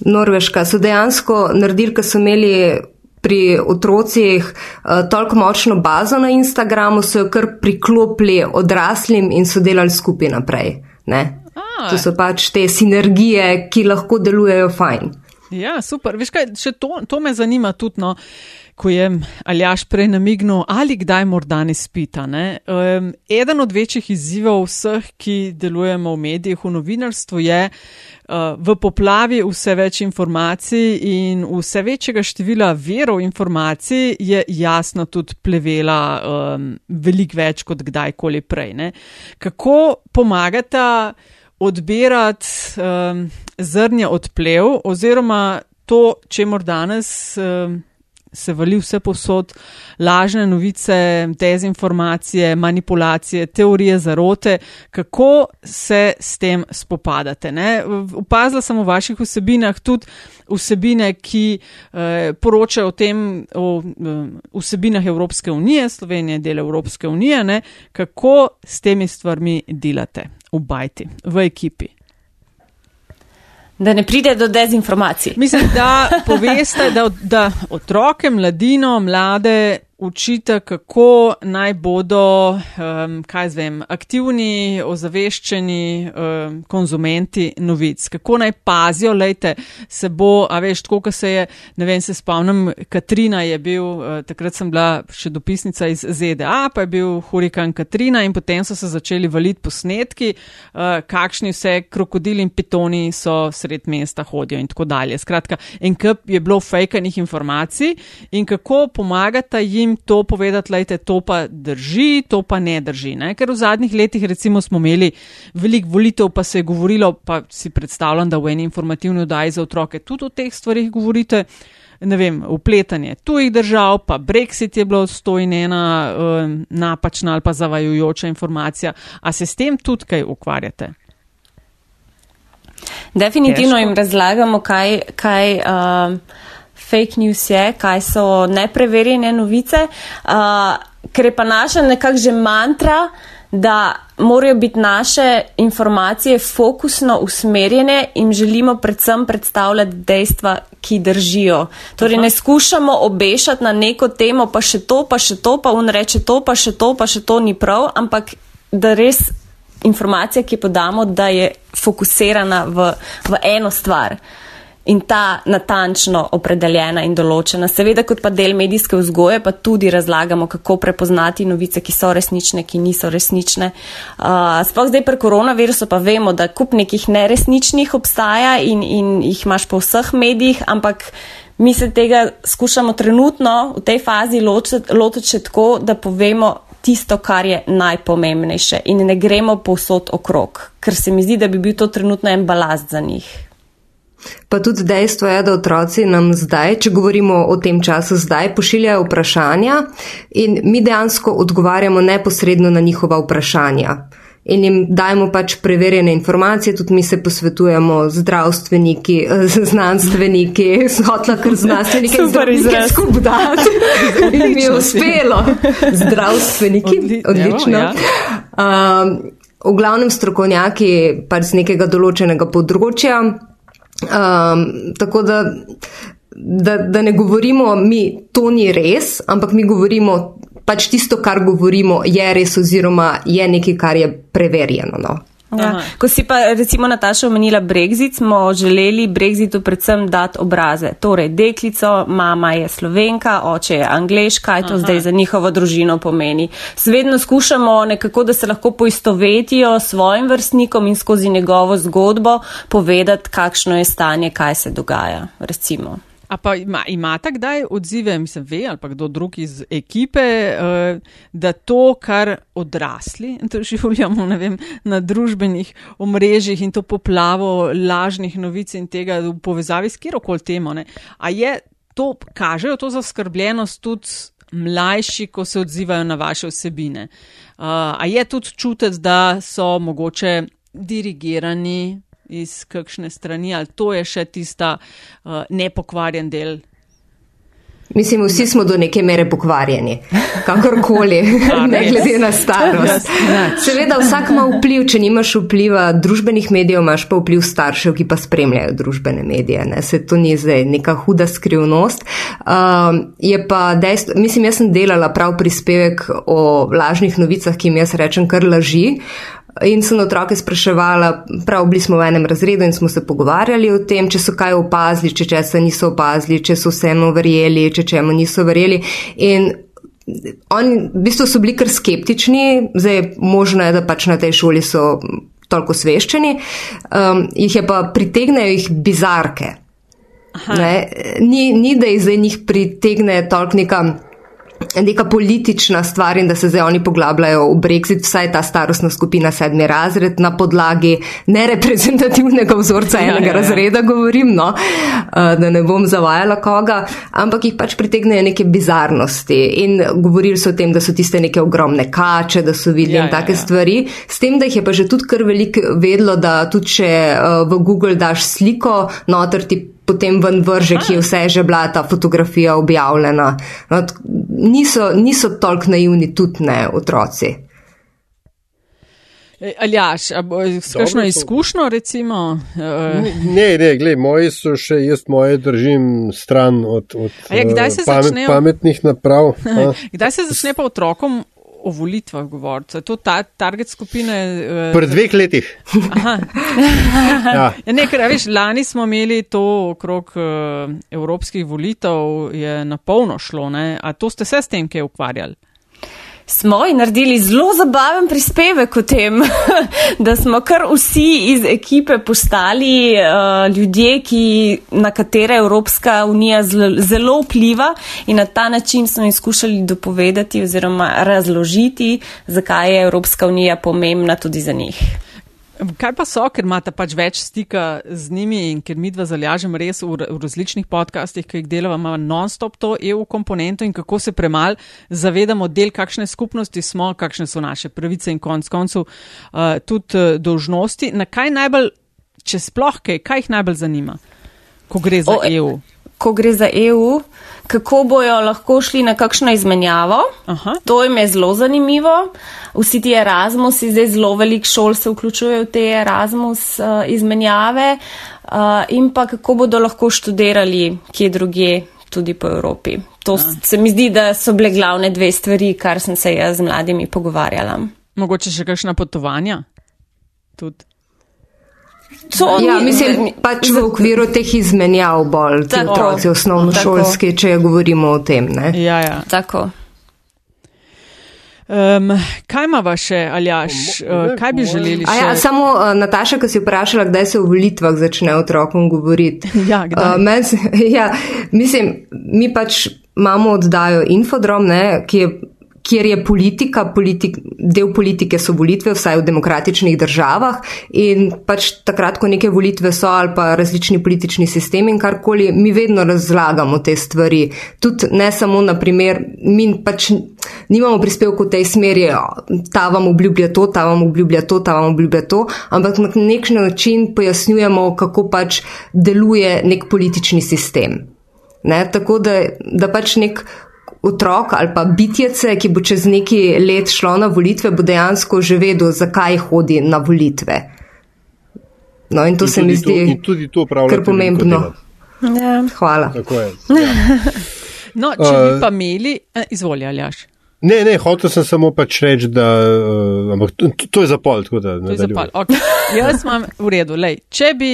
S3: Norveška so dejansko naredili, ker so imeli pri otrocih uh, toliko močno bazo na Instagramu, so jo kar priklopili odraslim in so delali skupaj naprej. Ne?
S2: A.
S3: To so pač te sinergije, ki lahko delujejo fajn.
S2: Ja, super. Veš kaj, še to, to me zanima tudi, no, ko je Aljaš prej namignil, ali kdaj morda ne spita. Ne? Um, eden od večjih izzivov vseh, ki delujemo v medijih, v novinarstvu, je uh, v poplavi vse več informacij in vse večjega števila verov informacij je jasno tudi plevela um, veliko več kot kdajkoli prej. Ne? Kako pomagata odbirati um, zrnje od plev, oziroma to, če mor danes um, se vali vse posod, lažne novice, dezinformacije, manipulacije, teorije zarote, kako se s tem spopadate. Ne? Upazila sem v vaših vsebinah tudi vsebine, ki eh, poročajo o tem, o eh, vsebinah Evropske unije, Slovenije je del Evropske unije, ne? kako s temi stvarmi delate v bajti, v ekipi.
S4: Da ne pride do dezinformacij.
S2: Mislim, da poveste, da, da otroke, mladino, mlade učite, kako naj bodo, um, kaj zvem, aktivni, ozaveščeni um, konzumenti novic, kako naj pazijo, lejte, se bo, a veš, tako, ko se je, ne vem, se spomnim, Katrina je bil, uh, takrat sem bila še dopisnica iz ZDA, pa je bil hurikan Katrina in potem so se začeli valiti posnetki, uh, kakšni vse krokodili in pitoni so sred mesta hodijo in tako dalje. Skratka, en kup je bilo fejkanih informacij in kako pomagata jim jim to povedati, lejte, to pa drži, to pa ne drži. Ne? Ker v zadnjih letih recimo smo imeli veliko volitev, pa se je govorilo, pa si predstavljam, da v eni informativni oddaji za otroke tudi o teh stvarih govorite. Ne vem, upletanje tujih držav, pa Brexit je bilo stojnena uh, napačna ali pa zavajujoča informacija. A se s tem tudi kaj ukvarjate?
S4: Definitivno jim razlagamo, kaj, kaj uh, fake news je, kaj so nepreverjene novice, uh, ker je pa naša nekak že mantra, da morajo biti naše informacije fokusno usmerjene in želimo predvsem predstavljati dejstva, ki držijo. Torej ne skušamo obešati na neko temo, pa še to, pa še to, pa on reče to, pa še to, pa še to ni prav, ampak da res informacija, ki podamo, da je fokusirana v, v eno stvar. In ta natančno opredeljena in določena. Seveda, kot pa del medijske vzgoje, pa tudi razlagamo, kako prepoznati novice, ki so resnične, ki niso resnične. Uh, sploh zdaj pri koronavirusu pa vemo, da kup nekih neresničnih obstaja in, in jih imaš po vseh medijih, ampak mi se tega skušamo trenutno v tej fazi lotiti tako, da povemo, tisto, kar je najpomembnejše in ne gremo povsod okrog, ker se mi zdi, da bi bil to trenutno en balast za njih.
S3: Pa tudi dejstvo je, da otroci nam zdaj, če govorimo o tem času zdaj, pošiljajo vprašanja in mi dejansko odgovarjamo neposredno na njihova vprašanja in jim dajemo pač preverjene informacije, tudi mi se posvetujemo z zdravstveniki, z znanstveniki, z hotla kar znanstveniki,
S2: z zdravstveniki
S3: skup dati. In mi je uspelo. Zdravstveniki, Odli odlično. Ja. Um, v glavnem strokovnjaki pač z nekega določenega področja. Um, tako da, da, da ne govorimo mi, to ni res, ampak mi govorimo pač tisto, kar govorimo, je res oziroma je nekaj, kar je preverjeno. No.
S4: Ja. Ko si pa recimo Nataša omenila Brexit, smo želeli Brexitu predvsem dati obraze. Torej, deklico, mama je slovenka, oče je angliš, kaj to Aha. zdaj za njihovo družino pomeni. Svedno skušamo nekako, da se lahko poistovetijo s svojim vrstnikom in skozi njegovo zgodbo povedati, kakšno je stanje, kaj se dogaja. Recimo.
S2: A pa ima, imate kdaj odzive, mislim, ve ali pa kdo drug iz ekipe, uh, da to, kar odrasli doživljamo na družbenih omrežjih in to poplavo lažnih novic in tega v povezavi s kjerokoli temo, ne, a je to, kažejo to zaskrbljenost tudi mlajši, ko se odzivajo na vaše vsebine. Uh, a je tudi čutiti, da so mogoče dirigirani iz kakšne strani, ali to je še tista uh, nepokvarjen del.
S3: Mislim, vsi smo do neke mere pokvarjeni, kakorkoli, ne glede na starost. Seveda, vsak ima vpliv, če nimaš vpliva družbenih medijev, imaš pa vpliv staršev, ki pa spremljajo družbene medije. Ne? Se to ni zdaj neka huda skrivnost. Um, je pa dejstvo, mislim, jaz sem delala prav prispevek o lažnih novicah, ki jim jaz rečem kar laži. In sem otroke spraševala, prav bili smo v enem razredu in smo se pogovarjali o tem, če so kaj opazili, če česa niso opazili, če so vsemu verjeli, če čemu niso verjeli. In oni v bistvu so bili kar skeptični, zdaj možno je, da pač na tej šoli so toliko sveščeni, um, jih je pa pritegnejo jih bizarke. Ni, ni, da jih zdaj njih pritegne toliko nekam neka politična stvar in da se zdaj oni poglabljajo v Brexit, vsaj ta starostna skupina sedmi razred na podlagi nereprezentativnega vzorca ja, enega ja, ja. razreda, govorim, no, eh, da ne bom zavajala koga, ampak jih pač pritegnejo neke bizarnosti in govorili so o tem, da so tiste neke ogromne kače, da so videli ja, in take ja, ja. stvari, s tem, da jih je pa že tudi kar veliko vedlo, da tudi če uh, v Google daš sliko, noter ti potem ven vrže, ki je vse že bila ta fotografija objavljena. No, niso, niso toliko naivni tudi ne otroci.
S2: E, Aljaš, kakšno izkušnjo recimo?
S1: Ne, ne, gled, moji so še, jaz moje držim stran od, od ja, pamet, začnejo, pametnih naprav.
S2: kdaj se začne pa otrokom o volitvah govoriti. Je to ta target skupine?
S1: Uh, Pred dveh letih.
S2: ja. ja nekaj, veš, lani smo imeli to okrog uh, evropskih volitev, je na polno šlo. Ne? A to ste se s tem kaj ukvarjali?
S4: Smo in naredili zelo zabaven prispevek o tem, da smo kar vsi iz ekipe postali uh, ljudje, ki, na katere Evropska unija zelo vpliva in na ta način smo jim skušali dopovedati oziroma razložiti, zakaj je Evropska unija pomembna tudi za njih.
S2: Kaj pa so, ker imate pač več stika z njimi in ker mi dva zalažem res v, v različnih podcastih, ki jih delamo non-stop to EU komponento in kako se premal zavedamo del, kakšne skupnosti smo, kakšne so naše pravice in konc koncev uh, tudi uh, dolžnosti. Na kaj najbolj, če sploh kaj, kaj jih najbolj zanima, ko gre za o, EU?
S4: Ko gre za EU, kako bojo lahko šli na kakšno izmenjavo. Aha. To jim je zelo zanimivo. Vsi ti Erasmus, zdaj zelo velik šol se vključujejo v te Erasmus uh, izmenjave uh, in pa kako bodo lahko študirali kje druge tudi po Evropi. To A. se mi zdi, da so bile glavne dve stvari, kar sem se jaz z mladimi pogovarjala.
S2: Mogoče še kakšna potovanja? Tudi.
S3: So, ja, mislim, pač v okviru teh izmenjav bolj, ti otroci osnovnošolski, če govorimo o tem. Ne?
S2: Ja, ja.
S4: Tako.
S2: Um, kaj ima še, Aljaš, uh, kaj bi želeli?
S3: Ja, samo uh, Nataša, ki si vprašala, kdaj se v volitvah začne otrokom govoriti.
S2: Ja, uh,
S3: men, ja, mislim, mi pač imamo oddajo Infodrom, ne, ki je kjer je politika, politik, del politike so volitve, vsaj v demokratičnih državah in pač takrat, ko neke volitve so ali pa različni politični sistemi in karkoli, mi vedno razlagamo te stvari. Tudi ne samo na primer, mi pač nimamo prispevkov v tej smeri, ta vam obljublja to, ta vam obljublja to, ta vam obljublja to, ampak na nek način pojasnjujemo, kako pač deluje nek politični sistem. Ne? Tako da, da pač nek otrok ali pa bitjece, ki bo čez neki let šlo na volitve, bo dejansko že vedel, zakaj hodi na volitve. No, in to in se mi zdi kar pomembno. Ja. Hvala.
S2: Ja. no, če bi uh, pa imeli, eh, izvolja, Aljaš.
S1: Ne, ne, hotel sem samo pač reči, da uh, to, to je zapol. To
S2: je zapol. Okay. Jaz imam v redu. Lej, če bi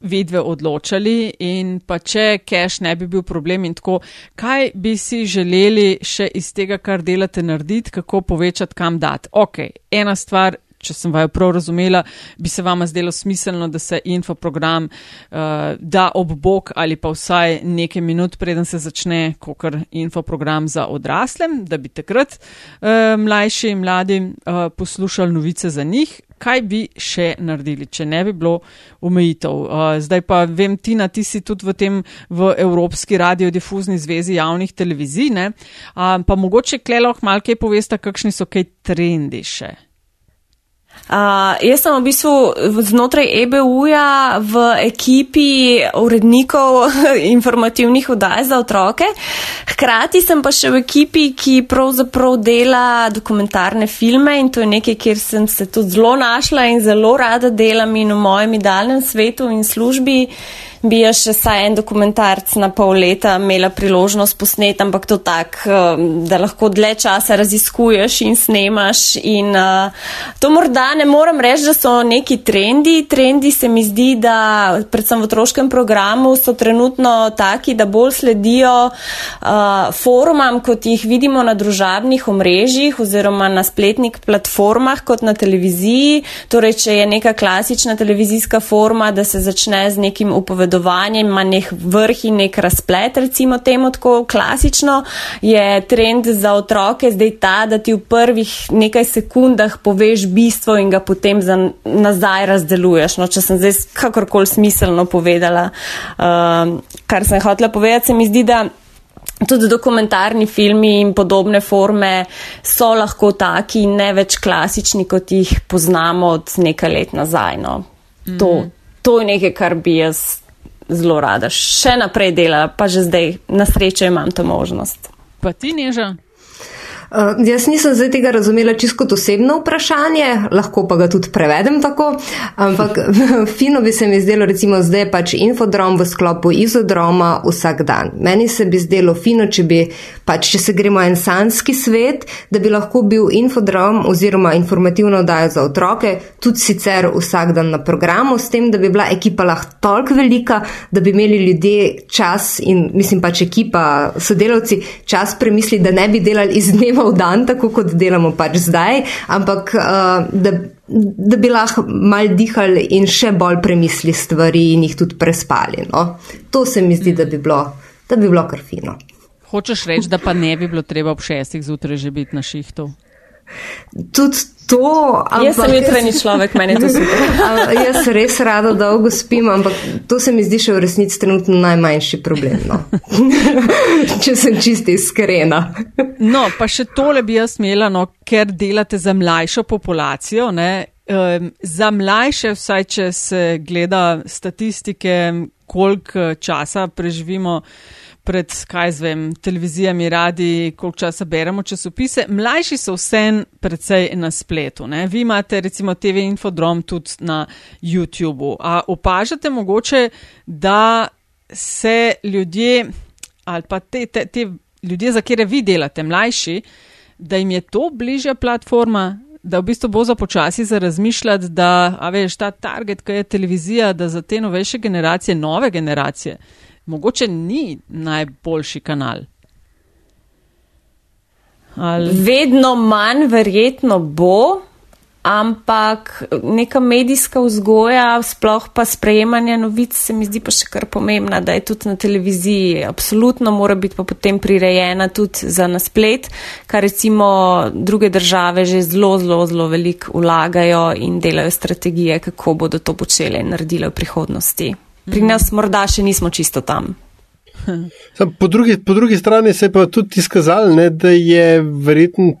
S2: vidve odločali in pa če cash ne bi bil problem in tako, kaj bi si želeli še iz tega, kar delate, narediti, kako povečati, kam dati. Ok, ena stvar. Če sem vaju prav razumela, bi se vama zdelo smiselno, da se infoprogram uh, da ob bok ali pa vsaj nekaj minut, preden se začne, kot infoprogram za odraslem, da bi takrat uh, mlajši in mladi uh, poslušali novice za njih kaj bi še naredili, če ne bi bilo omejitev. Uh, zdaj pa vem, Tina, ti si tudi v tem v Evropski radiodifuzni zvezi javnih televizij, uh, pa mogoče kleloh malke povesta, kakšni so kaj trendi še.
S4: Uh, jaz sem v bistvu znotraj EBU-ja v ekipi urednikov informativnih vdaj za otroke. Hkrati sem pa še v ekipi, ki pravzaprav dela dokumentarne filme in to je nekaj, kjer sem se tudi zelo našla in zelo rada delam in v mojem idealnem svetu in službi. Bi jaz še saj en dokumentarc na pol leta imela priložnost posneti, ampak to tak, eh, da lahko dlje časa raziskuješ in snemaš. In, uh, to morda ne moram reči, da so neki trendi. Trendi se mi zdi, da predvsem v otroškem programu so trenutno taki, da bolj sledijo uh, forumam, kot jih vidimo na družabnih omrežjih oziroma na spletnih platformah kot na televiziji. Torej, če je neka klasična televizijska forma, da se začne z nekim upovedovanjem, napovedovanje, ima nek vrh in nek razplet, recimo temu tako klasično, je trend za otroke zdaj ta, da ti v prvih nekaj sekundah poveš bistvo in ga potem za nazaj razdeluješ. No, če sem zdaj kakorkoli smiselno povedala, uh, kar sem hotela povedati, se mi zdi, da. Tudi dokumentarni filmi in podobne forme so lahko taki in ne več klasični, kot jih poznamo od nekaj let nazaj. No. To, mm. to je nekaj, kar bi jaz zelo rada še naprej delala, pa že zdaj na srečo imam to možnost.
S2: Pa ti, Neža?
S3: Uh, jaz nisem zdaj tega razumela čisto kot osebno vprašanje, lahko pa ga tudi prevedem tako, ampak fino bi se mi zdelo, recimo zdaj pač infodrom v sklopu izodroma vsak dan. Meni se bi zdelo fino, če bi pač, če se gremo en sanski svet, da bi lahko bil infodrom oziroma informativno oddajo za otroke tudi sicer vsak dan na programu, s tem, da bi bila ekipa lahko toliko velika, da bi imeli ljudje čas in mislim pač ekipa, sodelavci čas premisliti, da ne bi delali iz dneva delamo v dan, tako kot delamo pač zdaj, ampak uh, da, da bi lahko mal dihali in še bolj premislili stvari in jih tudi prespali. No? To se mi zdi, da bi bilo, da bi bilo kar fino.
S2: Hočeš reči, da pa ne bi bilo treba ob šestih zjutraj že biti na šihtu?
S3: Tudi to.
S4: Jaz sem jutranji človek, meni je to super.
S3: jaz res rado dolgo spim, ampak to se mi zdi še v resnici trenutno najmanjši problem. No. Če sem čisti iskrena.
S2: no, pa še tole bi jaz imela, no, ker delate za mlajšo populacijo. Ne, um, za mlajše, vsaj če se gleda statistike, koliko časa preživimo pred, kaj zvem, televizijami, radi, koliko časa beremo časopise. Mlajši so vsem predvsej na spletu. Ne? Vi imate recimo TV Infodrom tudi na YouTubu. A opažate mogoče, da se ljudje ali pa te, te, te ljudje, za kere vi delate, mlajši, da jim je to bližja platforma, da v bistvu bo za počasi za razmišljati, da, a veš, ta target, ki je televizija, da za te novejše generacije, nove generacije, mogoče ni najboljši kanal.
S4: Ali... Vedno manj, verjetno bo, ampak neka medijska vzgoja, sploh pa sprejemanje novic, se mi zdi pa še kar pomembna, da je tudi na televiziji. Absolutno mora biti pa potem prirejena tudi za nasplet, kar recimo druge države že zelo, zelo, zelo veliko vlagajo in delajo strategije, kako bodo to počele in naredile v prihodnosti. Pri nas morda še nismo čisto tam.
S1: Po drugi, po drugi strani se je pa tudi izkazalo, ne, da je verjetno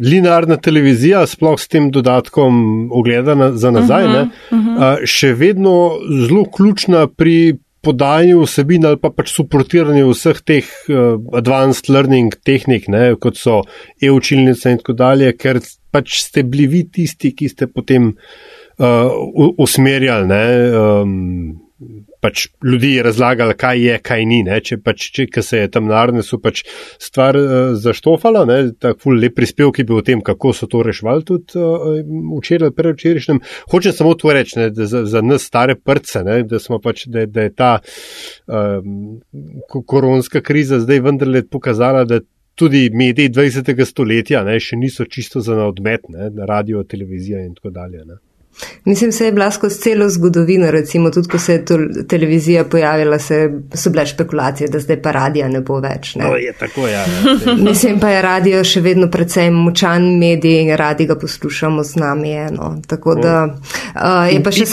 S1: linearna televizija, sploh s tem dodatkom ogledana za nazaj, uh -huh, ne, uh -huh. še vedno zelo ključna pri podajanju vsebin ali pa pač suportiranju vseh teh uh, advanced learning tehnik, ne, kot so e-učilnice in tako dalje, ker pač ste bili vi tisti, ki ste potem uh, usmerjali. Ne, um, pač ljudi razlagali, kaj je, kaj ni. Ne? Če pač, če se je tam na Arnesu pač stvar uh, zaštofala, tako lep prispevki bi o tem, kako so to rešvali tudi uh, včeraj, prevčerajšnjem. Hočem samo to reči, ne, da za, za nas stare prce, ne, da, pač, da, da je ta um, koronska kriza zdaj vendarle pokazala, da tudi mediji 20. stoletja ne, še niso čisto za odmet, ne, radio, televizija in tako dalje. Ne.
S3: Mislim, se je bila skozi celo zgodovino, recimo tudi, ko se je televizija pojavila, se, so bile špekulacije, da zdaj pa radija ne bo več. Ne?
S1: No, je tako, ja.
S3: Mislim pa je radio še vedno predvsem močan medij in radi ga poslušamo z nami. Eno. Tako da uh, je pa še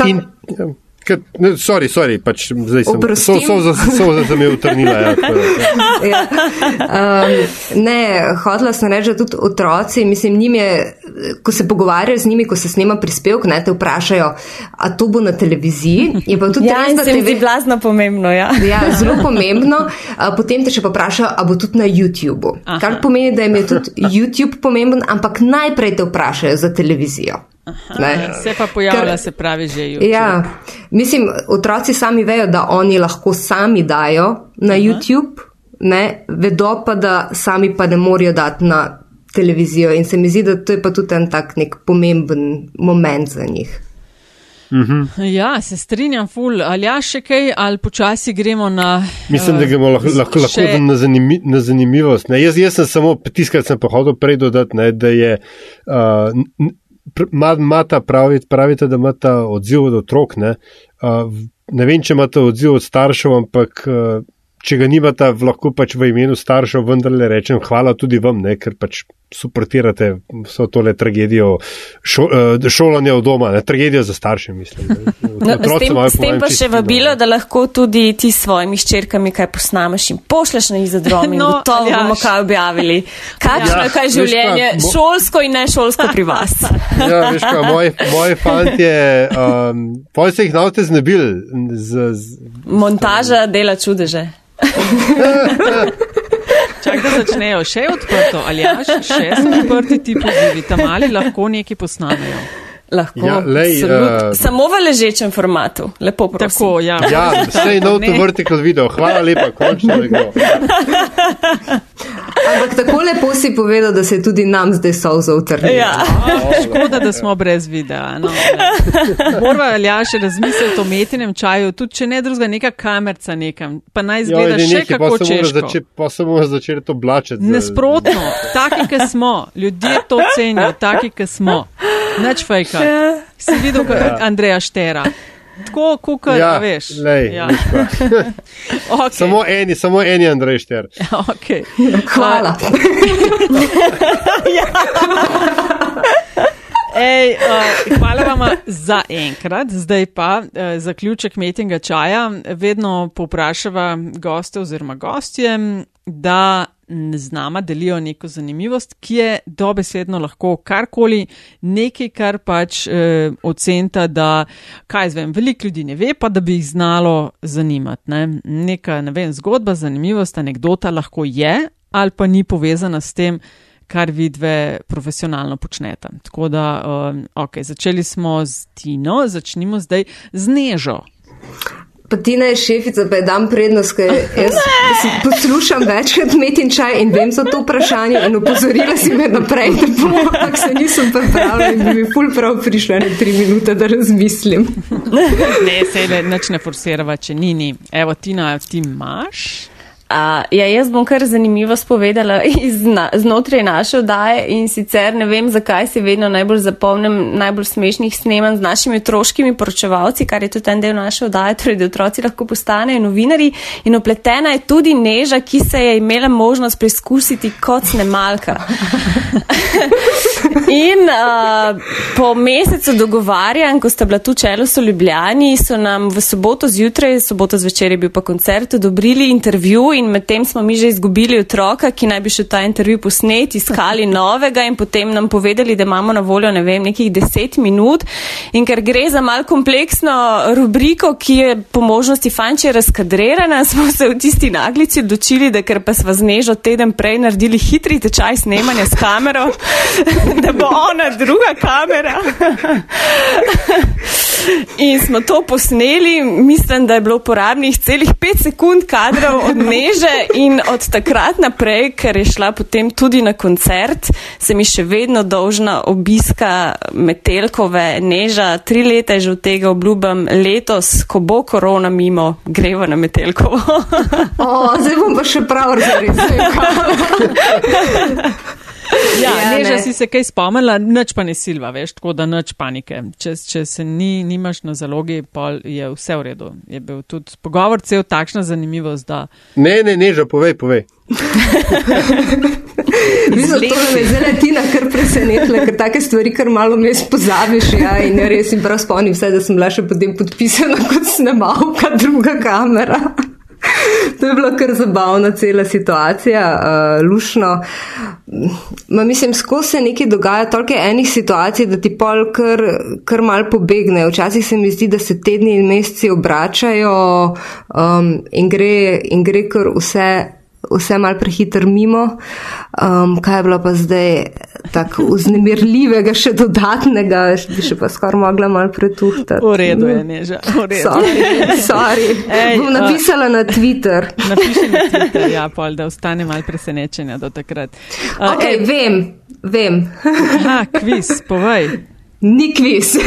S3: samo.
S1: Sorry, sorry, pač zdaj sem so, so, so, so, so me utrnila. Ja,
S3: ja. um, ne, hodila sem reči, da tudi otroci, mislim, njim je, ko se pogovarjajo z njimi, ko se snema prispevk, ne, te vprašajo, a to bo na televiziji.
S4: Je pa tudi ja, res, da se mi zdi blazno pomembno, ja.
S3: ja, zelo pomembno. Potem te še pa vprašajo, a bo tudi na YouTubu. Kar pomeni, da jim je tudi YouTube pomemben, ampak najprej te vprašajo za televizijo.
S2: Aha, se pa pojavlja, Ker, se pravi, že YouTube.
S3: Ja, mislim, otroci sami vejo, da oni lahko sami dajo na Aha. YouTube, ne, vedo pa, da sami pa ne morejo dati na televizijo. In se mi zdi, da to je pa tudi en tak nek pomemben moment za njih.
S2: Uhum. Ja, se strinjam, ful. Ali ja, še kaj, ali počasi gremo na.
S1: Mislim, da gremo lahko, lahko, lahko na, zanimi, na zanimivost. Jaz, jaz sem samo tiskal, sem pa hodil prej dodati, ne, da je. Uh, Mata pravite, pravite, da imate odziv od otrok. Ne? Uh, ne vem, če imate odziv od staršev, ampak uh, če ga nimate, lahko pač v imenu staršev vendarle rečem hvala tudi vam, ne? ker pač suportirate vso tole tragedijo šo, uh, šolanja v doma, ne? tragedijo za starše, mislim.
S4: No, s tem, s tem pa še vabilo, da lahko tudi ti s svojimi ščerkami kaj posnameš in pošleš na izodrom in no, to bomo kaj objavili. Kakšno ja, je kaj življenje, kaj, mo... šolsko in ne šolsko pri vas?
S1: Ja, veš kaj, moji, moji fantje, um, poj se jih navte znebil. Z, z,
S4: Montaža dela čudeže.
S2: Čak, da začnejo še odprto, ali ja, še so odprti ti pozivi, tam ali lahko neki posnamejo.
S4: Lahko. Ja, lej, uh, Samo v ležečem formatu, lepo prosim.
S2: Tako, ja.
S1: Ja, vse je nov to vertikal video, hvala lepa, končno je bilo.
S3: Ampak tako lepo si povedal, da se je tudi nam zdaj solzo utrnil.
S4: Ja.
S2: Škoda, da smo brez videa. No, Morva velja še razmisliti o metinem čaju, tudi če ne drugega, neka kamerca nekam, pa naj zgleda
S1: Ja,
S2: še
S1: nekaj,
S2: kako češko.
S1: Pa se bomo začeli to blačeti.
S2: Nesprotno, taki, ki smo, ljudje to cenijo, taki, ki smo. Neč fejka. Si videl, kot Andreja Štera. Tako, kukar,
S1: Ja,
S2: veš.
S1: lej,
S2: ja. okay.
S1: Samo eni, samo eni Andrej Šter.
S2: okay.
S3: Hvala.
S2: Ej, uh, hvala vam za enkrat. Zdaj pa uh, zaključek metinga čaja. Vedno poprašava goste oziroma gostje, da z nama delijo neko zanimivost, ki je dobesedno lahko karkoli, nekaj, kar pač uh, ocenta, da, kaj zvem, veliko ljudi ne ve, pa da bi jih znalo zanimati. Ne? Neka, ne vem, zgodba, zanimivost, anekdota lahko je ali pa ni povezana s tem, kar vidve profesionalno počnete. Tako da, um, ok, začeli smo z Tino, začnimo zdaj z Nežo.
S3: Pa Tina je šefica, pa je dam prednost, ker jaz si poslušam večkrat metin čaj in vem za to vprašanje in upozorila si me naprej, da bom, ampak se nisem pripravila in bi mi ful prav prišla na tri minute, da razmislim.
S2: Ne, se le nič ne forsirava, če ni ni. Evo, Tina, ti imaš?
S4: A, ja, jaz bom kar zanimivo spovedala iz na, znotraj naše oddaje in sicer ne vem, zakaj si vedno najbolj zapomnim najbolj smešnih snemanj z našimi otroškimi poročevalci, kar je tudi en del naše oddaje, torej da otroci lahko postanejo novinari in opletena je tudi neža, ki se je imela možnost preizkusiti kot snemalka. In uh, po mesecu dogovarjanj, ko sta bila tu čelo so Ljubljani, so nam v soboto zjutraj, soboto zvečer je bil pa koncert, odobrili intervju in medtem smo mi že izgubili otroka, ki naj bi še ta intervju posnet, iskali novega in potem nam povedali, da imamo na voljo, ne vem, nekih deset minut. In ker gre za mal kompleksno rubriko, ki je po možnosti fanče razkadrirana, smo se v tisti naglici odločili, da ker pa sva z nežo teden prej naredili hitri tečaj snemanja s kamero, da bo ona druga kamera. In smo to posneli, mislim, da je bilo uporabnih celih 5 sekund kadrov od neže in od takrat naprej, ker je šla potem tudi na koncert, se mi še vedno dolžna obiska Metelkove neža. Tri leta je že od tega obljubam, letos, ko bo korona mimo, greva na Metelkovo.
S3: O, zdaj bom pa še prav zarisala.
S2: Ja,
S3: Ja,
S2: Neža
S3: ne.
S2: si se kaj spomnila, nič pa ne silva, veš, tako da nič panike. Če, če se ni, nimaš na zalogi, pol je vse v redu. Je bil tudi pogovor cel takšna zanimivost, da
S1: Ne, ne, ne, že povej, povej.
S3: Me je zdaj Tina kar presenetila, ker take stvari kar malo mes pozabiš. Ja, in res jim prav spomnim vse, da sem bila še potem podpisana kot snemalka, druga kamera. To je bila kar zabavna cela situacija, uh, lušno. Ma mislim, skozi se nekaj dogaja, toliko enih situacij, da ti pol kar, kar mal pobegne. Včasih se mi zdi, da se tedni in meseci obračajo um, in, gre, in gre kar vse vse mal prehiter mimo. Um, kaj je bilo pa zdaj tako vznemirljivega, še dodatnega, bi še pa skoraj mogla mal pretuhtati.
S2: v redu je, Neža. v redu.
S3: Sorry, sorry.
S2: Ej,
S3: Bom napisala na Twitter.
S2: Napiši na Twitter, ja, pol, da ostane mal presenečenja do takrat. Uh,
S3: Ok, vem, vem.
S2: Aha, kviz, povej.
S3: Ni kviz.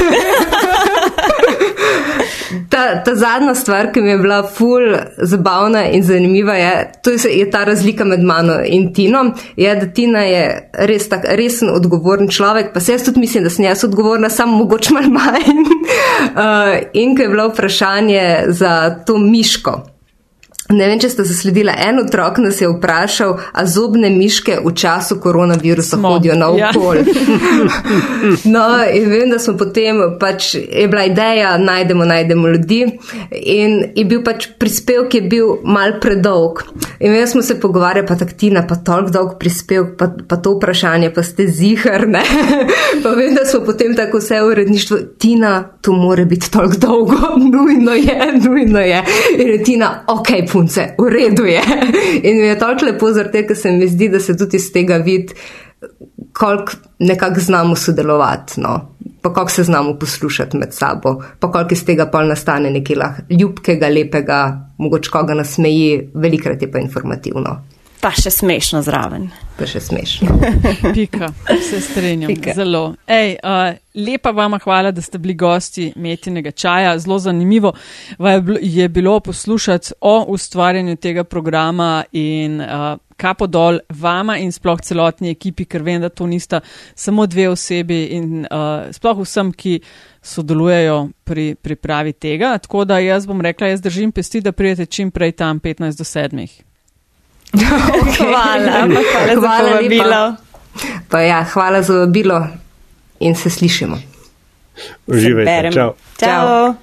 S3: ta, ta zadnja stvar, ki mi je bila ful zabavna in zanimiva, je, to je, je ta razlika med mano in Tino. Je, da Tina je res tak resen, odgovoren človek, pa se jaz tudi mislim, da sem jaz odgovorna, samo mogoče malo manj. uh, in ko je bilo vprašanje za to miško. Ne vem, če ste zasledili, en otrok nas je vprašal, a zobne miške v času koronavirusa
S2: Smo,
S3: hodijo na
S2: ja.
S3: okol. no, in vem, da smo potem, pač je bila ideja, najdemo, najdemo ljudi in je bil pač prispevek, je bil mal predolg. In vem, smo se pogovarjali, pa taktina, pa toliko dolg prispevek, pa, pa to vprašanje, pa ste zihar, ne. pa vem, da smo potem tako vse uredništvo, Tina, to more biti toliko dolgo, nujno je, nujno je. In je Tina, ok, punce, v redu je. In mi je toliko lepo tega, ker se mi zdi, da se tudi iz tega vidi, koliko nekako znamo sodelovati, no? pa koliko se znamo poslušati med sabo, pa koliko iz tega pol nastane nekaj lah, ljubkega, lepega, mogoče koga nasmeji, velikrat je pa informativno.
S4: Pa še smešno zraven.
S3: Pa še smešno.
S2: Pika, se strenjam.
S4: Pika.
S2: Zelo. Ej, uh, lepa vama hvala, da ste bili gosti metinega čaja. Zelo zanimivo va je bilo- je bilo poslušati o ustvarjanju tega programa in uh, kapo dol vama in sploh celotni ekipi, ker vem, da to nista samo dve osebi in uh, sploh vsem, ki sodelujejo pri pripravi tega. Tako da jaz bom rekla, jaz držim pesti, da prijete čim prej tam 15 do 7.
S4: Hvala, hvala za
S3: Hvala lepa.
S4: povabilo.
S3: Pa ja, hvala za vabilo in se slišimo.
S1: Uživajte.
S4: Berem.
S1: Čau.
S4: Čau.